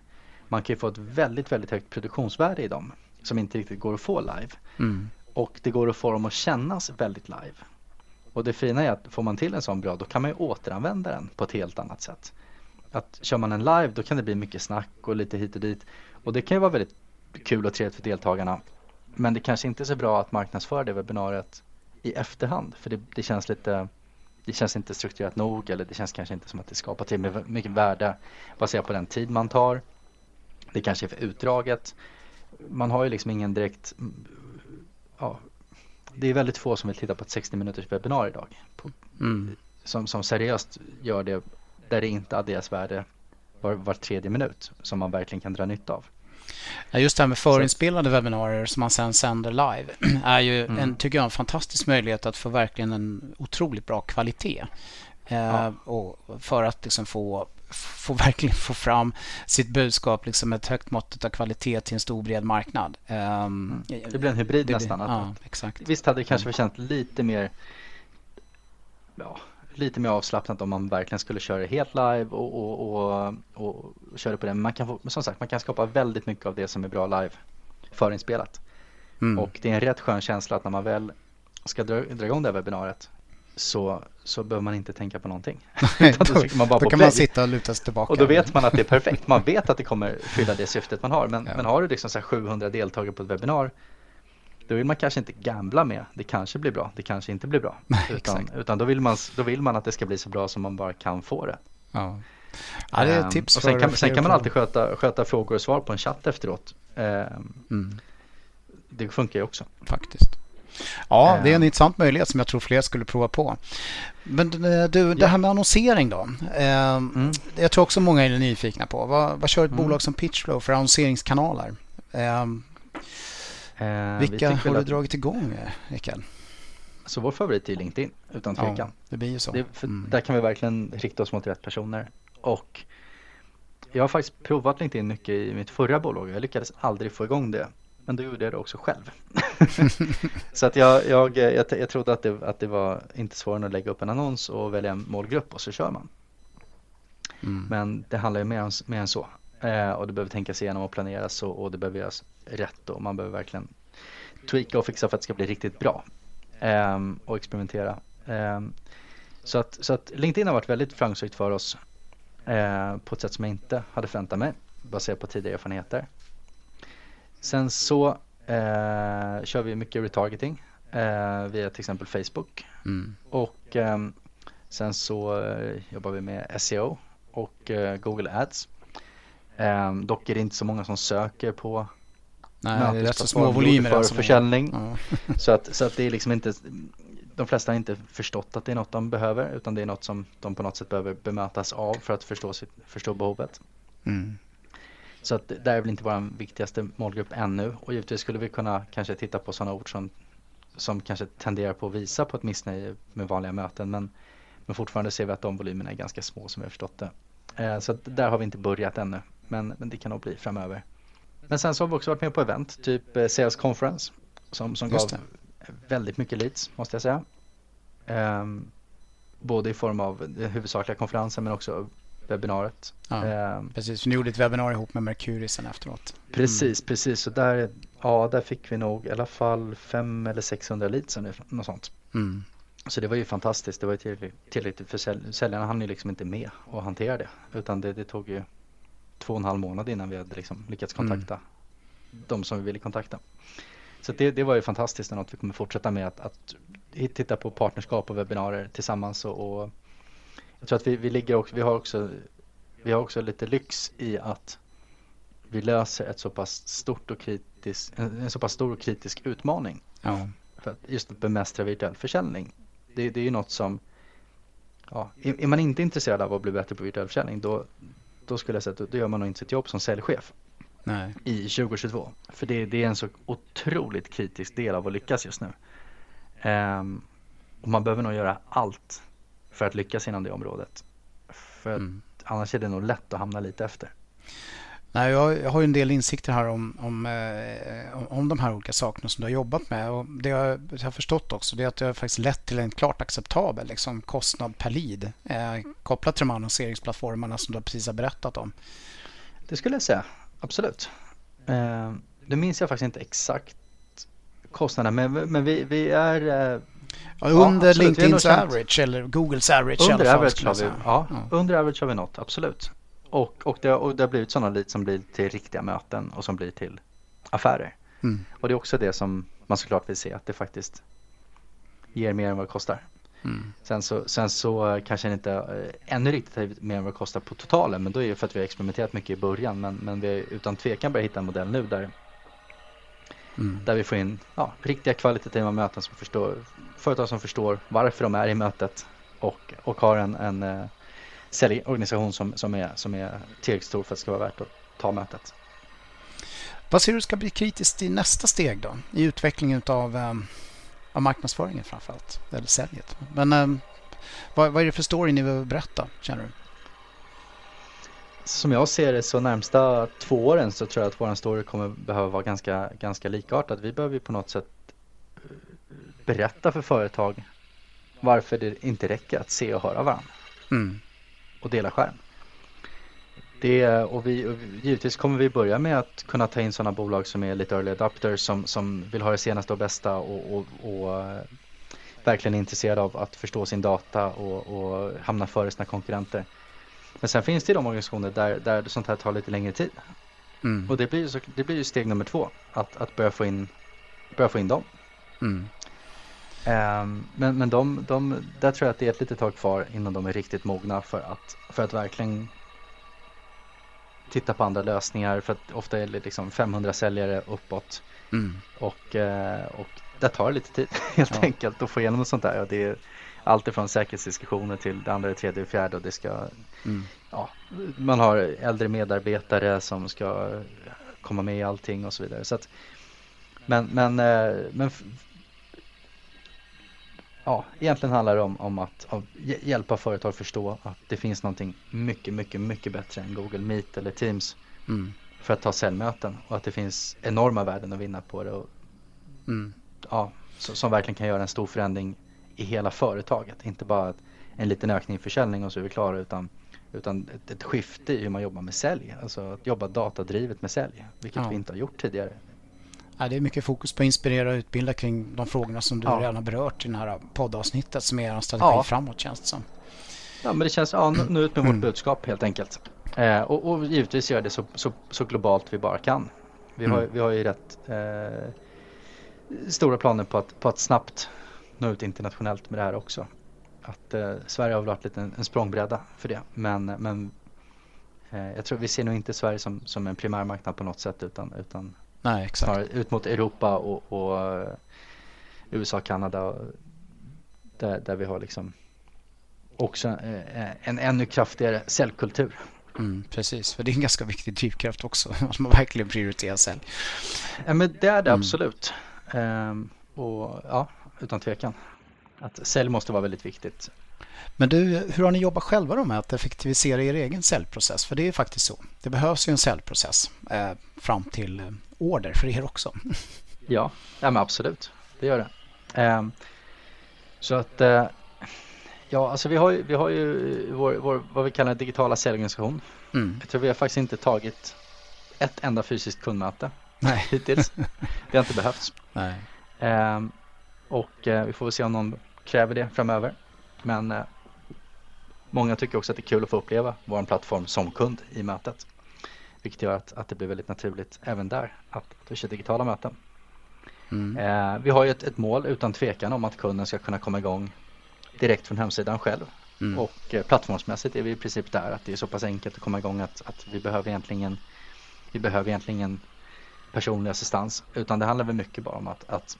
man kan ju få ett väldigt, väldigt högt produktionsvärde i dem. Som inte riktigt går att få live. Mm. Och det går att få dem att kännas väldigt live. Och det fina är att får man till en sån bra då kan man ju återanvända den på ett helt annat sätt. Att kör man en live då kan det bli mycket snack och lite hit och dit. Och det kan ju vara väldigt kul och trevligt för deltagarna. Men det kanske inte är så bra att marknadsföra det webbinariet i efterhand för det, det, känns lite det känns inte strukturerat nog eller det känns kanske inte som att det skapar till mycket värde baserat på den tid man tar. Det kanske är för utdraget. Man har ju liksom ingen direkt ja, det är väldigt få som vill titta på ett 60 minuters webbinar idag. På, mm. som, som seriöst gör det där det inte adderas värde var, var tredje minut som man verkligen kan dra nytta av. Just det här med förinspelade webbinarier som man sen sänder live är ju mm. en, tycker jag, en fantastisk möjlighet att få verkligen en otroligt bra kvalitet. Eh, ja. och för att liksom få, få verkligen få fram sitt budskap liksom ett högt mått av kvalitet till en stor bred marknad. Um, Det blir en hybrid det, nästan. Ja, exakt. Visst hade det kanske mm. lite mer ja, lite mer avslappnat om man verkligen skulle köra helt live och, och, och, och köra på det. Men man kan få, som sagt, man kan skapa väldigt mycket av det som är bra live förinspelat. Mm. Och det är en rätt skön känsla att när man väl ska dra, dra igång det här webbinariet så, så behöver man inte tänka på någonting. då, man bara då kan play. man sitta och luta sig tillbaka. Och då vet man att det är perfekt. Man vet att det kommer fylla det syftet man har. Men, ja. men har du liksom så 700 deltagare på ett webbinar då vill man kanske inte gambla med, det kanske blir bra, det kanske inte blir bra. utan, utan då, vill man, då vill man att det ska bli så bra som man bara kan få det. Ja. Ja, det är ett tips um, sen, kan, sen kan man alltid sköta, sköta frågor och svar på en chatt efteråt. Um, mm. Det funkar ju också. Faktiskt. Ja, det är en ehm. intressant möjlighet som jag tror fler skulle prova på. Men eh, du, det här med annonsering då. Mm. Jag tror också många är nyfikna på. Vad, vad kör ett mm. bolag som Pitchflow för annonseringskanaler? Eh, Vilka har du att... dragit igång, Mikael? Så vår favorit är LinkedIn, utan tvekan. Ja, det blir ju så. Det, mm. Där kan vi verkligen rikta oss mot rätt personer. Och jag har faktiskt provat LinkedIn mycket i mitt förra bolag. Jag lyckades aldrig få igång det. Men då gjorde jag det också själv. så att jag, jag, jag, jag trodde att det, att det var inte svårare än att lägga upp en annons och välja en målgrupp och så kör man. Mm. Men det handlar ju mer, om, mer än så. Eh, och det behöver tänkas igenom och planeras och, och det behöver göras rätt och man behöver verkligen tweaka och fixa för att det ska bli riktigt bra. Eh, och experimentera. Eh, så, att, så att LinkedIn har varit väldigt framgångsrikt för oss eh, på ett sätt som jag inte hade förväntat mig baserat på tidigare erfarenheter. Sen så eh, kör vi mycket retargeting eh, via till exempel Facebook. Mm. Och ehm, sen så jobbar vi med SEO och Google Ads. Um, dock är det inte så många som söker på Nej, det är rätt så små volymer. För försäljning. Ja. så, att, så att det är liksom inte, de flesta har inte förstått att det är något de behöver utan det är något som de på något sätt behöver bemötas av för att förstå, sitt, förstå behovet. Mm. Så att det är väl inte vår viktigaste målgrupp ännu och givetvis skulle vi kunna kanske titta på sådana ord som, som kanske tenderar på att visa på ett missnöje med vanliga möten men Men fortfarande ser vi att de volymerna är ganska små som vi har förstått det. Eh, så där har vi inte börjat ännu, men, men det kan nog bli framöver. Men sen så har vi också varit med på event, typ eh, Sales Conference, som, som gav väldigt mycket leads måste jag säga. Um, både i form av den huvudsakliga konferensen men också webbinariet. Ja, um, precis, för ni gjorde ett webbinarium ihop med Mercury sen efteråt. Mm. Precis, precis. Så där, ja, där fick vi nog i alla fall 500 eller 600 leads eller något sånt. Mm. Så det var ju fantastiskt. Det var ju tillräckligt, tillräckligt för säl säljarna hann ju liksom inte med att hantera det. Utan det, det, tog ju två och en halv månad innan vi hade liksom lyckats kontakta mm. de som vi ville kontakta. Så det, det var ju fantastiskt och något vi kommer fortsätta med att, att titta på partnerskap och webbinarier tillsammans och, och jag tror att vi, vi ligger också, vi har också, vi har också lite lyx i att vi löser ett så pass stort och kritisk, en, en så pass stor och kritisk utmaning. Ja. För att just att bemästra virtuell försäljning. Det, det är ju något som, ja, är, är, man inte intresserad av att bli bättre på virtuell försäljning då, då skulle jag säga att då gör man nog inte sitt jobb som säljchef. Nej. i 2022. För det, det, är en så otroligt kritisk del av att lyckas just nu. Um, och man behöver nog göra allt för att lyckas inom det området. För mm. annars är det nog lätt att hamna lite efter. Nej, jag, har ju en del insikter här om, om, eh, om de här olika sakerna som du har jobbat med. Och det jag, jag har förstått också det är att det har faktiskt lett till en klart acceptabel liksom, kostnad per lead eh, kopplat till de annonseringsplattformarna som du precis har berättat om. Det skulle jag säga absolut. Eh, nu minns jag faktiskt inte exakt kostnaderna men, men vi, vi är eh, ja, under ja, LinkedIns average eller Googles average under i alla fall, average har vi, ja, ja, under average har vi nått, absolut. Och, och, det, och det har blivit sådana leads som blir till riktiga möten och som blir till affärer. Mm. Och det är också det som man såklart vill se att det faktiskt ger mer än vad det kostar. Mm. Sen, så, sen så kanske det inte äh, ännu riktigt är mer än vad det kostar på totalen men då är det för att vi har experimenterat mycket i början men, men vi har utan tvekan börjat hitta en modell nu där, mm. där vi får in ja, riktiga kvalitativa möten som förstår, företag som förstår varför de är i mötet och, och har en, en äh, säljorganisation som, som, är, som är tillräckligt stor för att det ska vara värt att ta mötet. Vad ser du ska bli kritiskt i nästa steg då i utvecklingen av um av marknadsföringen framförallt, eller säljet. Men eh, vad, vad, är det för story ni vill berätta, känner du? Som jag ser det så närmsta två åren så tror jag att vår story kommer behöva vara ganska, ganska likartad. Vi behöver på något sätt eh, berätta för företag varför det inte räcker att se och höra varandra. Mm. Och dela skärm. Det, och vi, och givetvis kommer vi börja med att kunna ta in sådana bolag som är lite early adapters som, som vill ha det senaste och bästa och, och, och uh, verkligen är intresserade av att förstå sin data och, och hamna före sina konkurrenter. Men sen finns det de organisationer där, där sånt här tar lite längre tid. Mm. Och det blir, ju det blir ju steg nummer två, att, att börja, få in, börja få in dem. Mm. Um, men men de, de, där tror jag att det är ett litet tag kvar innan de är riktigt mogna för att, för att verkligen titta på andra lösningar för att ofta är det liksom 500 säljare uppåt. Mm. Och, eh, och det tar lite tid helt ja. enkelt att få igenom sånt där. Och det är allt ifrån säkerhetsdiskussioner till det andra, det tredje och fjärde och det ska mm. ja, man har äldre medarbetare som ska komma med i allting och så vidare. Så att, men, men, eh, men ja, egentligen handlar det om, om att hjälpa företag förstå att det finns någonting mycket, mycket, mycket bättre än Google Meet eller Teams mm. för att ta säljmöten och att det finns enorma värden att vinna på det. Och, mm. ja, så, som verkligen kan göra en stor förändring i hela företaget. Inte bara en liten ökning i försäljning och så är vi klara utan, utan ett, ett skifte i hur man jobbar med sälj. Alltså att jobba datadrivet med sälj, vilket ja. vi inte har gjort tidigare. Ja, det är mycket fokus på att inspirera och utbilda kring de frågorna som du ja. redan har berört i det här poddavsnittet som är en strategi ja. framåt känns det som. Ja, men det känns, ja, nu ut med vårt mm. budskap helt enkelt. Eh, och, och, givetvis göra det så, så, så, globalt vi bara kan. Vi, mm. har, vi har ju rätt eh, stora planer på att, på att snabbt nå ut internationellt med det här också. Att eh, Sverige har varit lite en, en språngbräda för det. Men, men eh, jag tror vi ser nog inte Sverige som, som en primärmarknad på något sätt utan, utan Nej, exakt. ut mot Europa och, och eh, USA, Kanada där, där vi har liksom också eh, en ännu kraftigare säljkultur. Mm, precis, för det är en ganska viktig drivkraft också. Att man verkligen prioriterar sälj. Ja, men det är det mm. absolut. Ehm, och ja, utan tvekan. Att sälj måste vara väldigt viktigt. Men du, hur har ni jobbat själva då med att effektivisera er egen säljprocess? För det är faktiskt så. Det behövs ju en säljprocess eh, fram till eh, order för er också. Ja, ja men absolut. Det gör det. Eh, så att eh, Ja, alltså vi har vi har ju vår, vår, vad vi kallar digitala säljorganisation. Mm. Jag tror vi har faktiskt inte tagit ett enda fysiskt kundmöte Nej. hittills. det har inte behövts. Nej. Eh, och eh, vi får väl se om någon kräver det framöver. Men eh, många tycker också att det är kul att få uppleva vår plattform som kund i mötet. Vilket gör att, att det blir väldigt naturligt även där att, att vi kör digitala möten. Mm. Eh, vi har ju ett, ett, mål utan tvekan om att kunden ska kunna komma igång direkt från hemsidan själv. Mm. Och eh, plattformsmässigt är vi i princip där att det är så pass enkelt att komma igång att, att vi behöver egentligen vi behöver egentligen personlig assistans utan det handlar väl mycket bara om att, att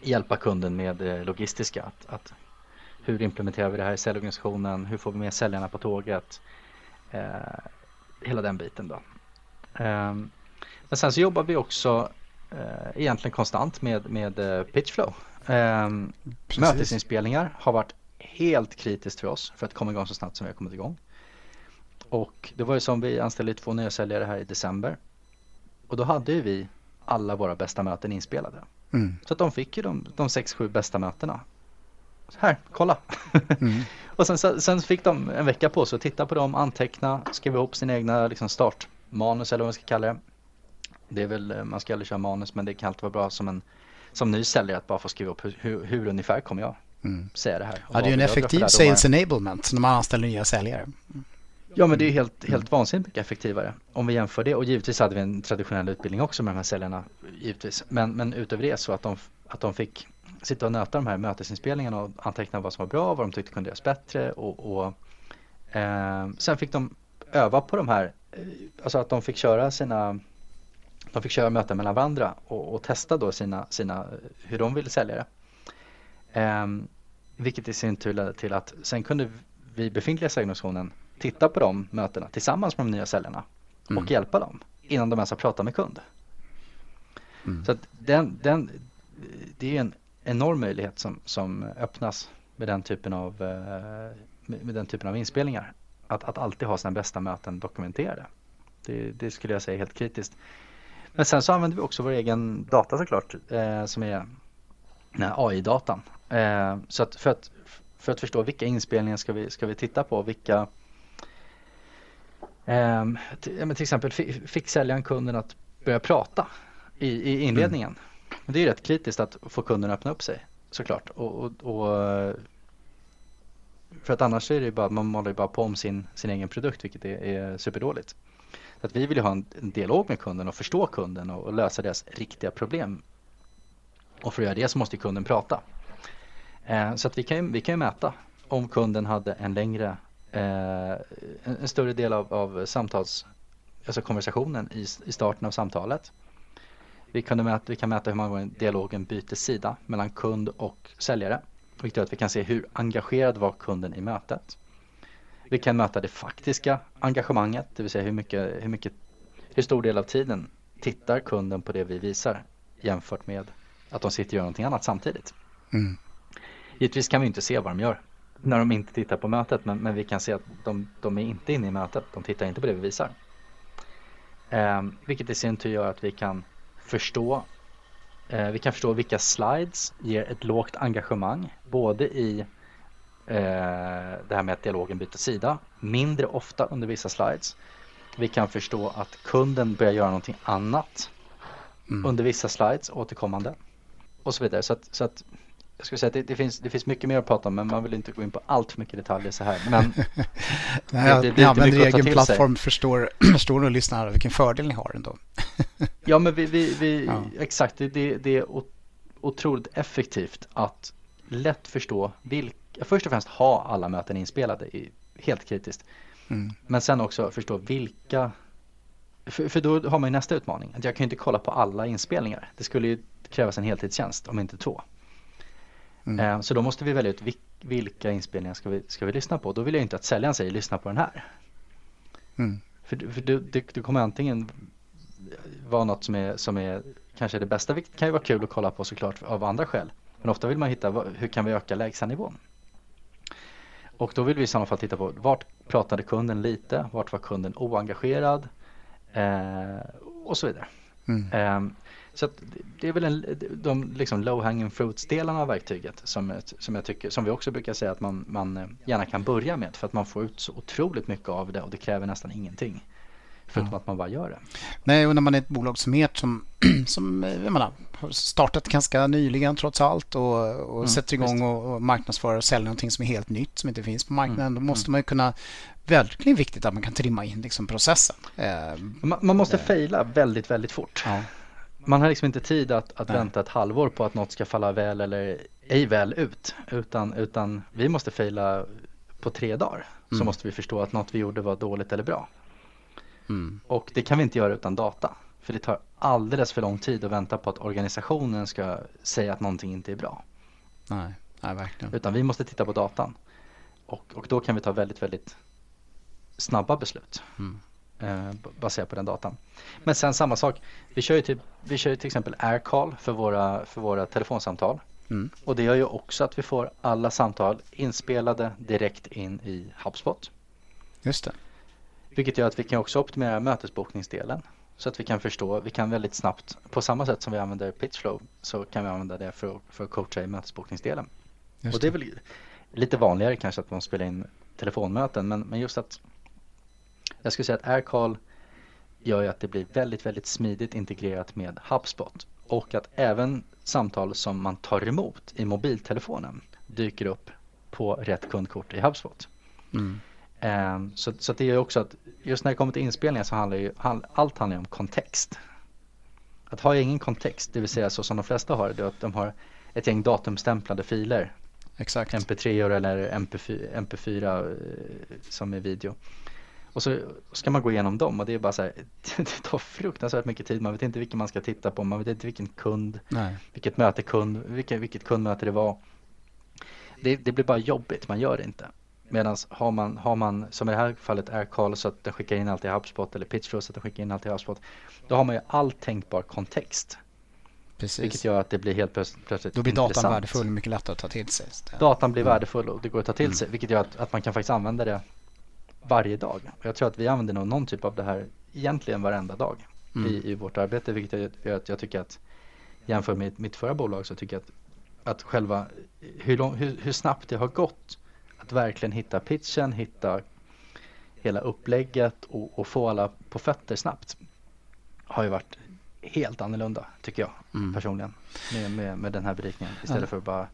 hjälpa kunden med det logistiska. Att, att hur implementerar vi det här i säljorganisationen? Hur får vi med säljarna på tåget? Eh, hela den biten då. Eh, men sen så jobbar vi också eh, egentligen konstant med, med eh, pitchflow. Eh, mötesinspelningar har varit helt kritiskt för oss för att komma igång så snabbt som vi har kommit igång. Och det var ju som vi anställde två nya säljare här i december. Och då hade ju vi alla våra bästa möten inspelade. Mm. Så att de fick ju de, de sex, sju bästa mötena. Här, kolla! Mm. och sen, sen fick de en vecka på sig att titta på dem, anteckna, skriva ihop sina egna liksom startmanus eller vad man ska kalla det. Det är väl, man ska aldrig köra manus men det kan alltid vara bra som en som ny säljare att bara få skriva upp hur, hur, hur ungefär kommer jag mm. säga det här. Ja, det är ju en effektiv sales enablement när man anställer nya säljare. Ja men det är helt, helt vansinnigt mycket effektivare om vi jämför det och givetvis hade vi en traditionell utbildning också med de här säljarna givetvis. Men, men utöver det så att de, att de fick sitta och nöta de här mötesinspelningarna och anteckna vad som var bra, vad de tyckte kunde göras bättre och, och eh, sen fick de öva på de här, eh, alltså att de fick köra sina de fick köra möten mellan varandra och, och testa då sina, sina, hur de ville sälja det. Eh, vilket i sin tur ledde till att sen kunde vi befintliga säljorganisationen titta på de mötena tillsammans med de nya säljarna mm. och hjälpa dem innan de ens har pratat med kund. Mm. Så den, den, det är en enorm möjlighet som, som öppnas med den typen av, eh, med den typen av inspelningar. Att, att alltid ha sina bästa möten dokumenterade. Det, det skulle jag säga är helt kritiskt. Men sen så använder vi också vår egen data såklart eh, som är AI-datan. Eh, så att för, att för att förstå vilka inspelningar ska vi, ska vi titta på, vilka eh, till, till, exempel fick säljaren kunden att börja prata i, i inledningen. Mm. Det är rätt kritiskt att få kunden att öppna upp sig såklart. Och, och, och, eh, för att annars är det bara, man målar ju bara på om sin, sin egen produkt vilket är, är superdåligt. Så att vi vill ju ha en, en dialog med kunden och förstå kunden och, och, lösa deras riktiga problem. Och för att göra det så måste kunden prata. Eh, så att vi kan, vi kan ju mäta om kunden hade en längre, eh, en, en, större del av, av samtals, alltså konversationen i, i starten av samtalet. Vi, kunde mäta, vi kan mäta hur många gånger dialogen byter sida mellan kund och säljare. Vilket gör att vi kan se hur engagerad var kunden i mötet. Vi kan mäta det faktiska engagemanget, det vill säga hur, mycket, hur, mycket, hur stor del av tiden tittar kunden på det vi visar jämfört med att de sitter och gör någonting annat samtidigt. Mm. Givetvis kan vi inte se vad de gör när de inte tittar på mötet men, men vi kan se att de, de, är inte inne i mötet, de tittar inte på det vi visar. Eh, vilket i sin tur gör att vi kan förstå eh, vi kan förstå vilka slides ger ett lågt engagemang både i eh, det här med att dialogen byter sida mindre ofta under vissa slides. Vi kan förstå att kunden börjar göra någonting annat mm. under vissa slides återkommande och så vidare. Så att, så att jag skulle säga att det, det, finns, det finns mycket mer att prata om men man vill inte gå in på allt för mycket detaljer så här. Men Nej, det, det, ni använder egen plattform förstår, förstår nog lyssnarna vilken fördel ni har ändå. ja men vi, vi, vi ja. exakt det, det är otroligt effektivt att lätt förstå vilka, först och främst ha alla möten inspelade, helt kritiskt. Mm. Men sen också förstå vilka för, för, då har man ju nästa utmaning. Att jag kan inte kolla på alla inspelningar. Det skulle ju krävas en heltidstjänst om inte två. Mm. Eh, så då måste vi välja ut vilka inspelningar ska vi, ska vi lyssna på. Då vill jag inte att säljaren säger lyssna på den här. Mm. För, för det, det, det kommer antingen vara något som är, som är kanske det bästa, vilket kan ju vara kul att kolla på såklart av andra skäl. Men ofta vill man hitta hur kan vi öka lägstanivån. Och då vill vi i sådana fall titta på vart pratade kunden lite, vart var kunden oengagerad eh, och så vidare. Mm. Eh, så det är väl en, de liksom low hanging fruits-delarna av verktyget som, som jag tycker, som vi också brukar säga att man, man eh, gärna kan börja med för att man får ut så otroligt mycket av det och det kräver nästan ingenting. Förutom ja. att man bara gör det. Nej, och när man är ett bolag som ert som, som eh, menar, har startat ganska nyligen trots allt och, och mm, sätter igång och, och marknadsför och säljer någonting som är helt nytt som inte finns på marknaden. Mm, då måste mm. man ju kunna verkligen viktigt att man kan trimma in liksom processen. Eh, man, man, måste fejla väldigt, väldigt fort. Ja. Man har liksom inte tid att, att vänta ett halvår på att något ska falla väl eller ej väl ut. Utan, utan vi måste fejla på tre dagar. Mm. Så måste vi förstå att något vi gjorde var dåligt eller bra. Mm. Och det kan vi inte göra utan data. För det tar alldeles för lång tid att vänta på att organisationen ska säga att någonting inte är bra. Nej, nej verkligen. Utan vi måste titta på datan. Och, och då kan vi ta väldigt, väldigt snabba beslut. Mm. Eh, baserat på den datan. Men sen samma sak. Vi kör ju till, vi kör till exempel AirCall för våra, för våra telefonsamtal. Mm. Och det gör ju också att vi får alla samtal inspelade direkt in i HubSpot. Just det. Vilket gör att vi kan också optimera mötesbokningsdelen. Så att vi kan förstå, vi kan väldigt snabbt, på samma sätt som vi använder Pitchflow så kan vi använda det för, för att coacha i mötesbokningsdelen. Just och det är väl lite vanligare kanske att man spelar in telefonmöten men, men just att jag skulle säga att AirCall gör ju att det blir väldigt, väldigt smidigt integrerat med HubSpot och att även samtal som man tar emot i mobiltelefonen dyker upp på rätt kundkort i HubSpot. Mm. Um, så, så det är också att just när det kommer till inspelningar så handlar ju allt handlar om kontext. Att ha ingen kontext, det vill säga så som de flesta har, det är att de har ett gäng datumstämplade filer. Exakt. MP3 eller MP4, MP4 eh, som är video. Och så ska man gå igenom dem och det är bara så här, det tar fruktansvärt mycket tid. Man vet inte vilken man ska titta på, man vet inte vilken kund, Nej. vilket möte kund, vilket, vilket kundmöte det var. Det, det blir bara jobbigt, man gör det inte. Medan har man, har man, som i det här fallet AirCall så att den skickar in allt i HubSpot eller Pitchflow så att den skickar in allt i HubSpot. Då har man ju all tänkbar kontext. Precis. Vilket gör att det blir helt plötsligt, Då blir datan intressant. värdefull mycket lättare att ta till sig. Datan blir mm. värdefull och det går att ta till mm. sig. Vilket gör att, att man kan faktiskt använda det varje dag. Och jag tror att vi använder nog någon typ av det här egentligen varenda dag mm. i, i vårt arbete. Vilket gör att jag tycker att jämfört med mitt förra bolag så tycker jag att, att själva hur, lång, hur, hur snabbt det har gått att verkligen hitta pitchen, hitta hela upplägget och, och, få alla på fötter snabbt har ju varit helt annorlunda tycker jag mm. personligen med, med, med, den här berikningen istället ja. för bara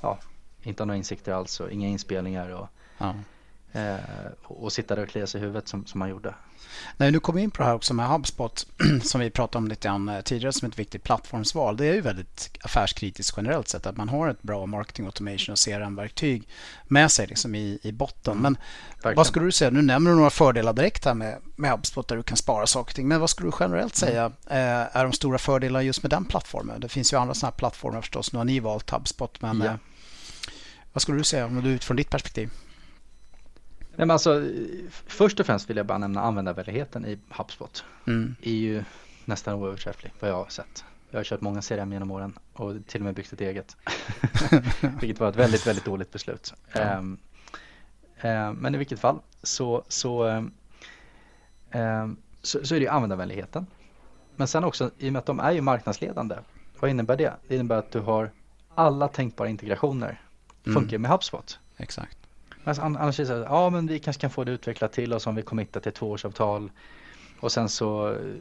ja, inte ha några insikter alls och inga inspelningar och ja. Eh, och sitta där och klia sig i huvudet som, som man gjorde. Nej, nu vi in på det här också med HubSpot som vi pratade om lite grann eh, tidigare som ett viktigt plattformsval. Det är ju väldigt affärskritiskt generellt sett att man har ett bra marketing automation och CRM-verktyg med sig liksom i, i botten. Mm. Men Verkligen. vad skulle du säga? Nu nämner du några fördelar direkt här med, med HubSpot där du kan spara saker och ting. Men vad skulle du generellt mm. säga mm. är de stora fördelarna just med den plattformen? Det finns ju andra sådana här plattformar förstås. Nu har ni valt HubSpot men ja. vad skulle du säga om du utifrån ditt perspektiv? Nej, men alltså, först och främst vill jag bara nämna användarvänligheten i HubSpot. Mm. är ju nästan oöverträfflig vad jag har sett. Jag har kört många CRM genom åren och till och med byggt ett eget. vilket var ett väldigt, väldigt dåligt beslut. Ja. Um, um, men i vilket fall så, så, um, så, så, är det ju användarvänligheten. Men sen också i och med att de är ju marknadsledande. Vad innebär det? Det innebär att du har alla tänkbara integrationer. Funkar mm. med HubSpot. Exakt. Alltså, annars är det så här, ja men vi kanske kan få det utvecklat till oss om vi committar till tvåårsavtal. Och sen så eh,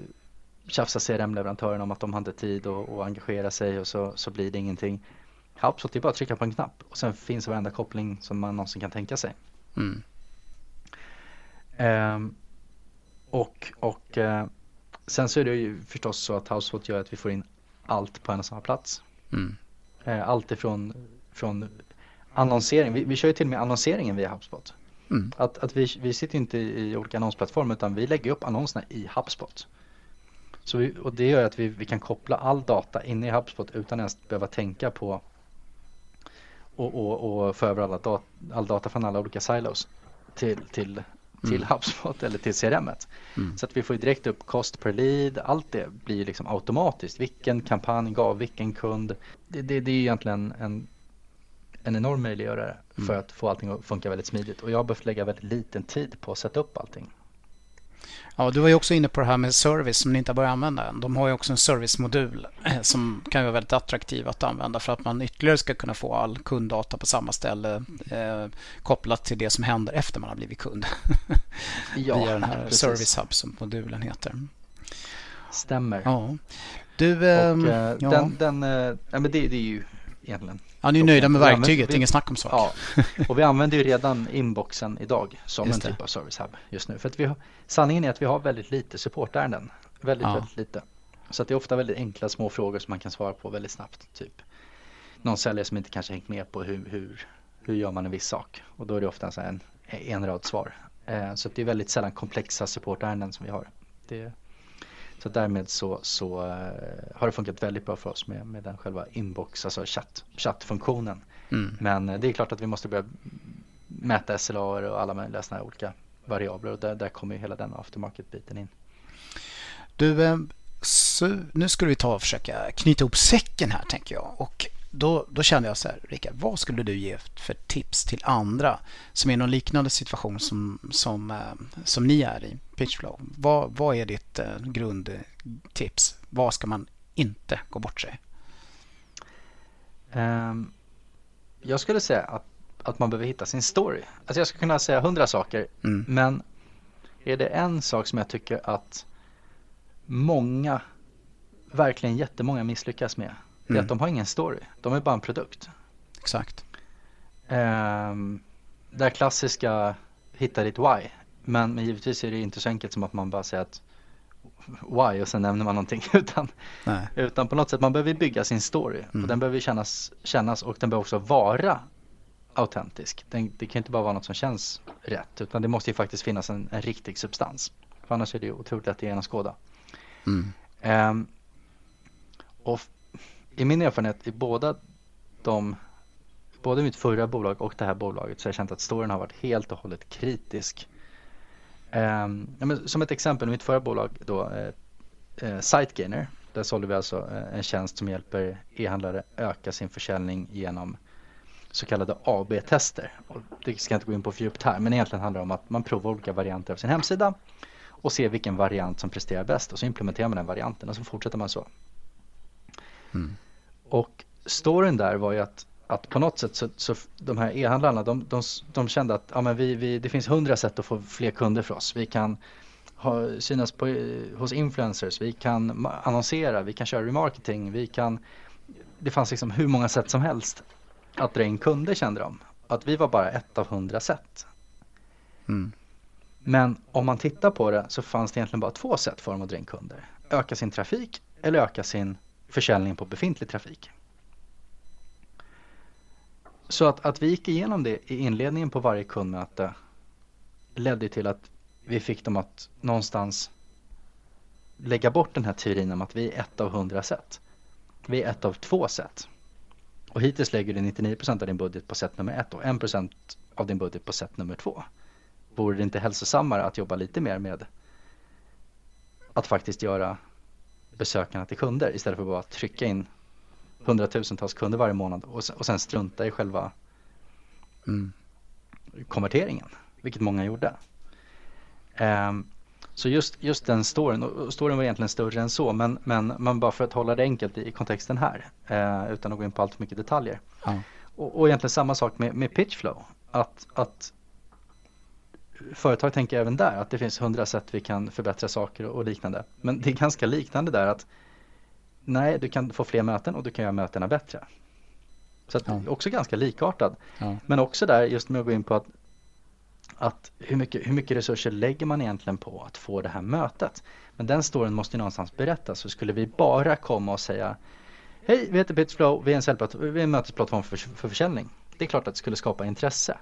tjafsar CRM-leverantören om att de har inte tid att engagera sig och så, så blir det ingenting. HubSpot är bara att trycka på en knapp och sen finns varenda koppling som man någonsin kan tänka sig. Mm. Um, och och uh, sen så är det ju förstås så att HubSpot gör att vi får in allt på en och samma plats. Mm. Uh, allt ifrån från annonsering, vi, vi kör ju till och med annonseringen via HubSpot. Mm. Att, att vi, vi sitter inte i olika annonsplattformar utan vi lägger upp annonserna i HubSpot. Så vi, och det gör att vi, vi kan koppla all data inne i HubSpot utan ens behöva tänka på och, och, och få över alla dat, all data från alla olika silos till, till, till mm. HubSpot eller till CRM. Mm. Så att vi får direkt upp cost per lead, allt det blir liksom automatiskt. Vilken kampanj gav vilken kund? Det, det, det är egentligen en en enorm möjliggörare för Mm. att få allting att funka väldigt smidigt. Och jag har behövt lägga väldigt liten tid på att sätta upp allting. Ja, du var ju också inne på det här med service som ni inte har börjat använda än. De har ju också en servicemodul eh, som kan vara väldigt attraktiv att använda för att man ytterligare ska kunna få all kunddata på samma ställe eh, kopplat till det som händer efter man har blivit kund. Ja, Via den här precis. Service Hub som modulen heter. Stämmer. Ja. Du, Och ehm, eh, ja. den, den eh, ja, men det, det är ju egentligen ja, ni är nöjda med verktyget, vi- inget snack om sak. Ja, och vi använder ju redan inboxen idag som en typ av service hub just nu. För att vi har, sanningen är att vi har väldigt lite supportärenden. Väldigt, Ja. väldigt lite. Så att det är ofta väldigt enkla små frågor som man kan svara på väldigt snabbt. Typ någon säljare som inte kanske hängt med på hur, hur, hur gör man en viss sak. Och då är det ofta så en, en rad svar. Eh, så det är väldigt sällan komplexa supportärenden som vi har. Det, så därmed så, så eh, har det funkat väldigt bra för oss med, med den själva inbox, alltså chatt, chattfunktionen. Mm. Men eh, det är klart att vi måste börja mäta SLA och alla möjliga sådana här olika variabler och där, där kommer ju hela den aftermarket-biten in. Du, eh, så nu skulle vi ta och försöka knyta ihop säcken här tänker jag. Och då, då kände jag så här, Rickard, vad skulle du ge för tips till andra som är i någon liknande situation som, som, eh, som ni är i Pitchflow? Vad, vad är ditt eh, grundtips? Vad ska man inte gå bort sig? Ehm, jag skulle säga att, att man behöver hitta sin story. Alltså jag skulle kunna säga hundra saker Mm. men är det en sak som jag tycker att många, verkligen jättemånga misslyckas med. Det är Mm. att de har ingen story. De är bara en produkt. Exakt. Um, det här klassiska hitta ditt why. Men, men givetvis är det inte så enkelt som att man bara säger att why och sen nämner man någonting. Utan, Nej. utan på något sätt man behöver bygga sin story. Mm. Och den behöver kännas, kännas och den behöver också vara autentisk. Den, det kan inte bara vara något som känns rätt. Utan det måste ju faktiskt finnas en, en riktig substans. För annars är det ju otroligt lätt att genomskåda. Mm. Ehm, och i min erfarenhet i båda de, både mitt förra bolag och det här bolaget så har jag känt att storyn har varit helt och hållet kritisk. Eh, ja, men som ett exempel, mitt förra bolag då, eh, eh, SiteGainer, där sålde vi alltså eh, en tjänst som hjälper e-handlare öka sin försäljning genom så kallade AB-tester. Det ska jag inte gå in på för djupt här, men egentligen handlar det om att man provar olika varianter av sin hemsida och ser vilken variant som presterar bäst och så implementerar man den varianten och så fortsätter man så. Mm. Och storyn där var ju att, att på något sätt så, så de här e-handlarna de, de, de kände att ja, men vi, vi, det finns hundra sätt att få fler kunder för oss. Vi kan ha, synas på, eh, hos influencers, vi kan annonsera, vi kan köra remarketing, vi kan Det fanns liksom hur många sätt som helst att dra in kunder kände de. Att vi var bara ett av hundra sätt. Mm. Men om man tittar på det så fanns det egentligen bara två sätt för dem att dra in kunder. Öka sin trafik eller öka sin försäljning på befintlig trafik. Så att, att vi gick igenom det i inledningen på varje kundmöte ledde till att vi fick dem att någonstans lägga bort den här teorin om att vi är ett av hundra sätt. Vi är ett av två sätt. Och hittills lägger du 99% av din budget på sätt nummer ett och 1% av din budget på sätt nummer två. Vore det inte hälsosammare att jobba lite mer med att faktiskt göra besökarna till kunder istället för bara att trycka in hundratusentals kunder varje månad och och sen strunta i själva Mm. konverteringen, vilket många gjorde. Ehm, så just, just den storyn, och och storyn var egentligen större än så, men, men, men bara för att hålla det enkelt i, i kontexten här, eh, utan att gå in på allt för mycket detaljer. Ja. Och, och egentligen samma sak med, med pitchflow, att, att företag tänker även där att det finns hundra sätt vi kan förbättra saker och, liknande. Men det är ganska liknande där att nej, du kan få fler möten och du kan göra mötena bättre. Så att Ja. också ganska likartad. Ja. Men också där just med att gå in på att, att hur, mycket, hur mycket resurser lägger man egentligen på att få det här mötet? Men den storyn måste ju någonstans berättas. Så skulle vi bara komma och säga Hej, vi heter Pitchflow, vi är en, säljplatt- vi är en mötesplattform för, för försäljning. Det är klart att det skulle skapa intresse.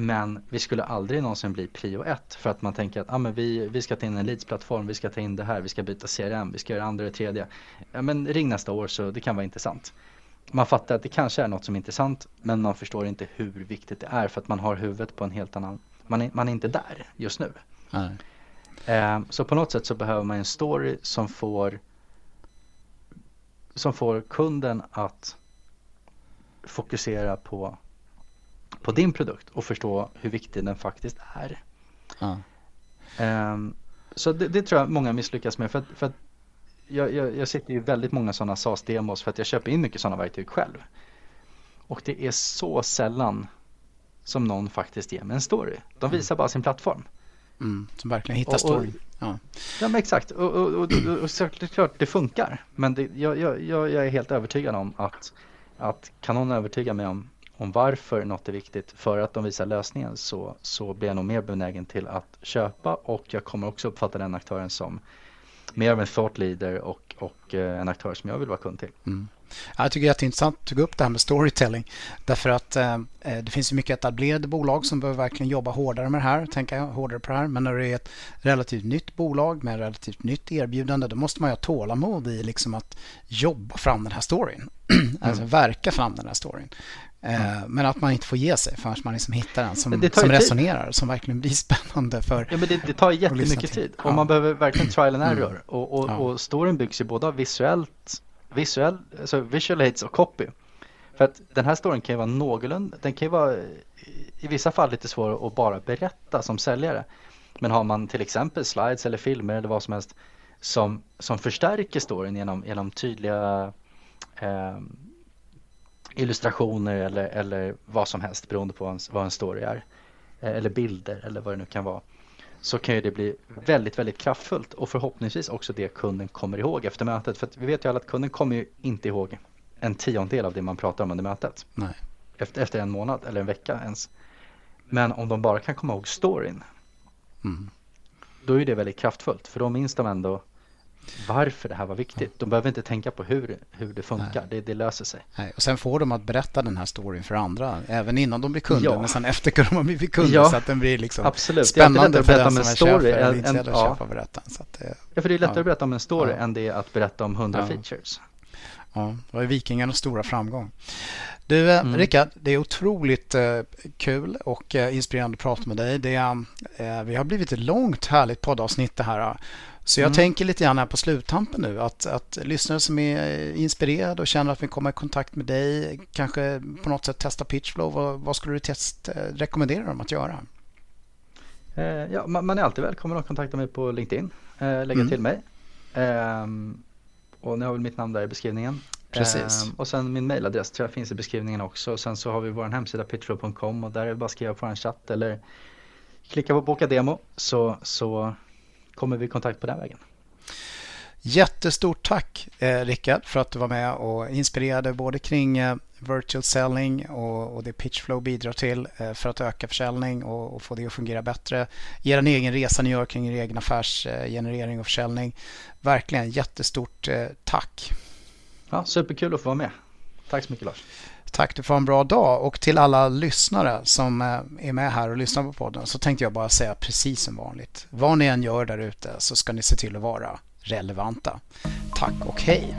Men vi skulle aldrig någonsin bli prio ett för att man tänker att ah, men vi, vi ska ta in en leadsplattform, vi ska ta in det här, vi ska byta CRM, vi ska göra andra och tredje. Ja, men ring nästa år så det kan vara intressant. Man fattar att det kanske är något som är intressant men man förstår inte hur viktigt det är för att man har huvudet på en helt annan, man är, man är inte där just nu. Eh, så på något sätt så behöver man en story som får som får kunden att fokusera på på din produkt och förstå hur viktig den faktiskt är. Ja. Um, så det, det, tror jag många misslyckas med för att, för att jag, jag, jag sitter ju väldigt många sådana SAS-demos för att jag köper in mycket sådana verktyg själv. Och det är så sällan som någon faktiskt ger mig en story. De mm. visar bara sin plattform. Mm, som verkligen hittar storyn. Ja. ja men exakt och, och, och, och, och såklart det funkar. Men det, jag, jag, jag är helt övertygad om att, att kan någon övertyga mig om, om varför något är viktigt för att de visar lösningen så, så blir jag nog mer benägen till att köpa och jag kommer också uppfatta den aktören som mer av en thought leader och, och eh, en aktör som jag vill vara kund till. Mm. Jag tycker det är jätteintressant att du tog upp det här med storytelling. Därför att eh, eh, det finns ju mycket etablerade bolag som behöver verkligen jobba hårdare med det här, tänka hårdare på det här. Men när det är ett relativt nytt bolag med relativt nytt erbjudande, då måste man ju ha tålamod i liksom att jobba fram den här storyn. alltså verka fram den här storyn. Mm. Men att man inte får ge sig förrän man liksom hittar en som, som resonerar, som verkligen blir spännande för Ja men det, det tar jättemycket tid och man behöver verkligen trial and error mm. och, och, ja. och storyn byggs ju både av visuellt visuell, alltså visual aids och copy. För att den här storyn kan ju vara någorlunda, den kan ju vara i vissa fall lite svår att bara berätta som säljare. Men har man till exempel slides eller filmer eller vad som helst som, som förstärker storyn genom, genom tydliga eh, illustrationer eller, eller vad som helst beroende på vad en, story är. Eh, eller bilder eller vad det nu kan vara så kan ju det bli väldigt, väldigt kraftfullt och förhoppningsvis också det kunden kommer ihåg efter mötet. För vi vet ju alla att kunden kommer ju inte ihåg en tiondel av det man pratar om under mötet. Nej. Efter, efter en månad eller en vecka ens. Men om de bara kan komma ihåg storyn, mm. då är det väldigt kraftfullt. För då minns de ändå varför det här var viktigt. De behöver inte tänka på hur, hur det funkar, det, det, löser sig. Nej. Och sen får de att berätta den här storyn för andra, även innan de blir kunder, ja. men sen efter de har blivit kunder ja. så att den blir liksom Absolut. spännande för den som är story, eller intresserad av att köpa och berätta. Så att det, ja, för det är lättare ja. att berätta om en story än det är att berätta om hundra features. Ja, det var Vikingarnas stora framgång. Du, eh, mm. Rickard, det är otroligt eh, kul och eh, inspirerande att prata med dig. Det är, eh, vi har blivit ett långt härligt poddavsnitt det här. Så jag mm. tänker lite grann här på sluttampen nu att, att lyssnare som är inspirerade och känner att vi kommer i kontakt med dig kanske på något sätt testa Pitchflow. Vad, vad skulle du test, rekommendera dem att göra? Eh, ja, man, är alltid välkommen att kontakta mig på LinkedIn. Eh, lägga mm. till mig. Eh, och ni har väl mitt namn där i beskrivningen. Precis. och sen min mailadress tror jag finns i beskrivningen också. Och sen så har vi vår hemsida pitchflow.com och där är det bara att skriva på en chatt eller klicka på boka demo så, så kommer vi i kontakt på den vägen. Jättestort tack eh, Rickard för att du var med och inspirerade både kring eh, virtual selling och, och det Pitchflow bidrar till eh, för att öka försäljning och, och, få det att fungera bättre. Er egen resa ni gör kring er egen affärsgenerering och försäljning. Verkligen jättestort eh, tack. Ja, superkul att få vara med. Tack så mycket Lars. Tack, du får ha en bra dag. Och till alla lyssnare som eh, är med här och lyssnar på podden så tänkte jag bara säga precis som vanligt. Vad ni än gör där ute så ska ni se till att vara relevanta. Tack och hej!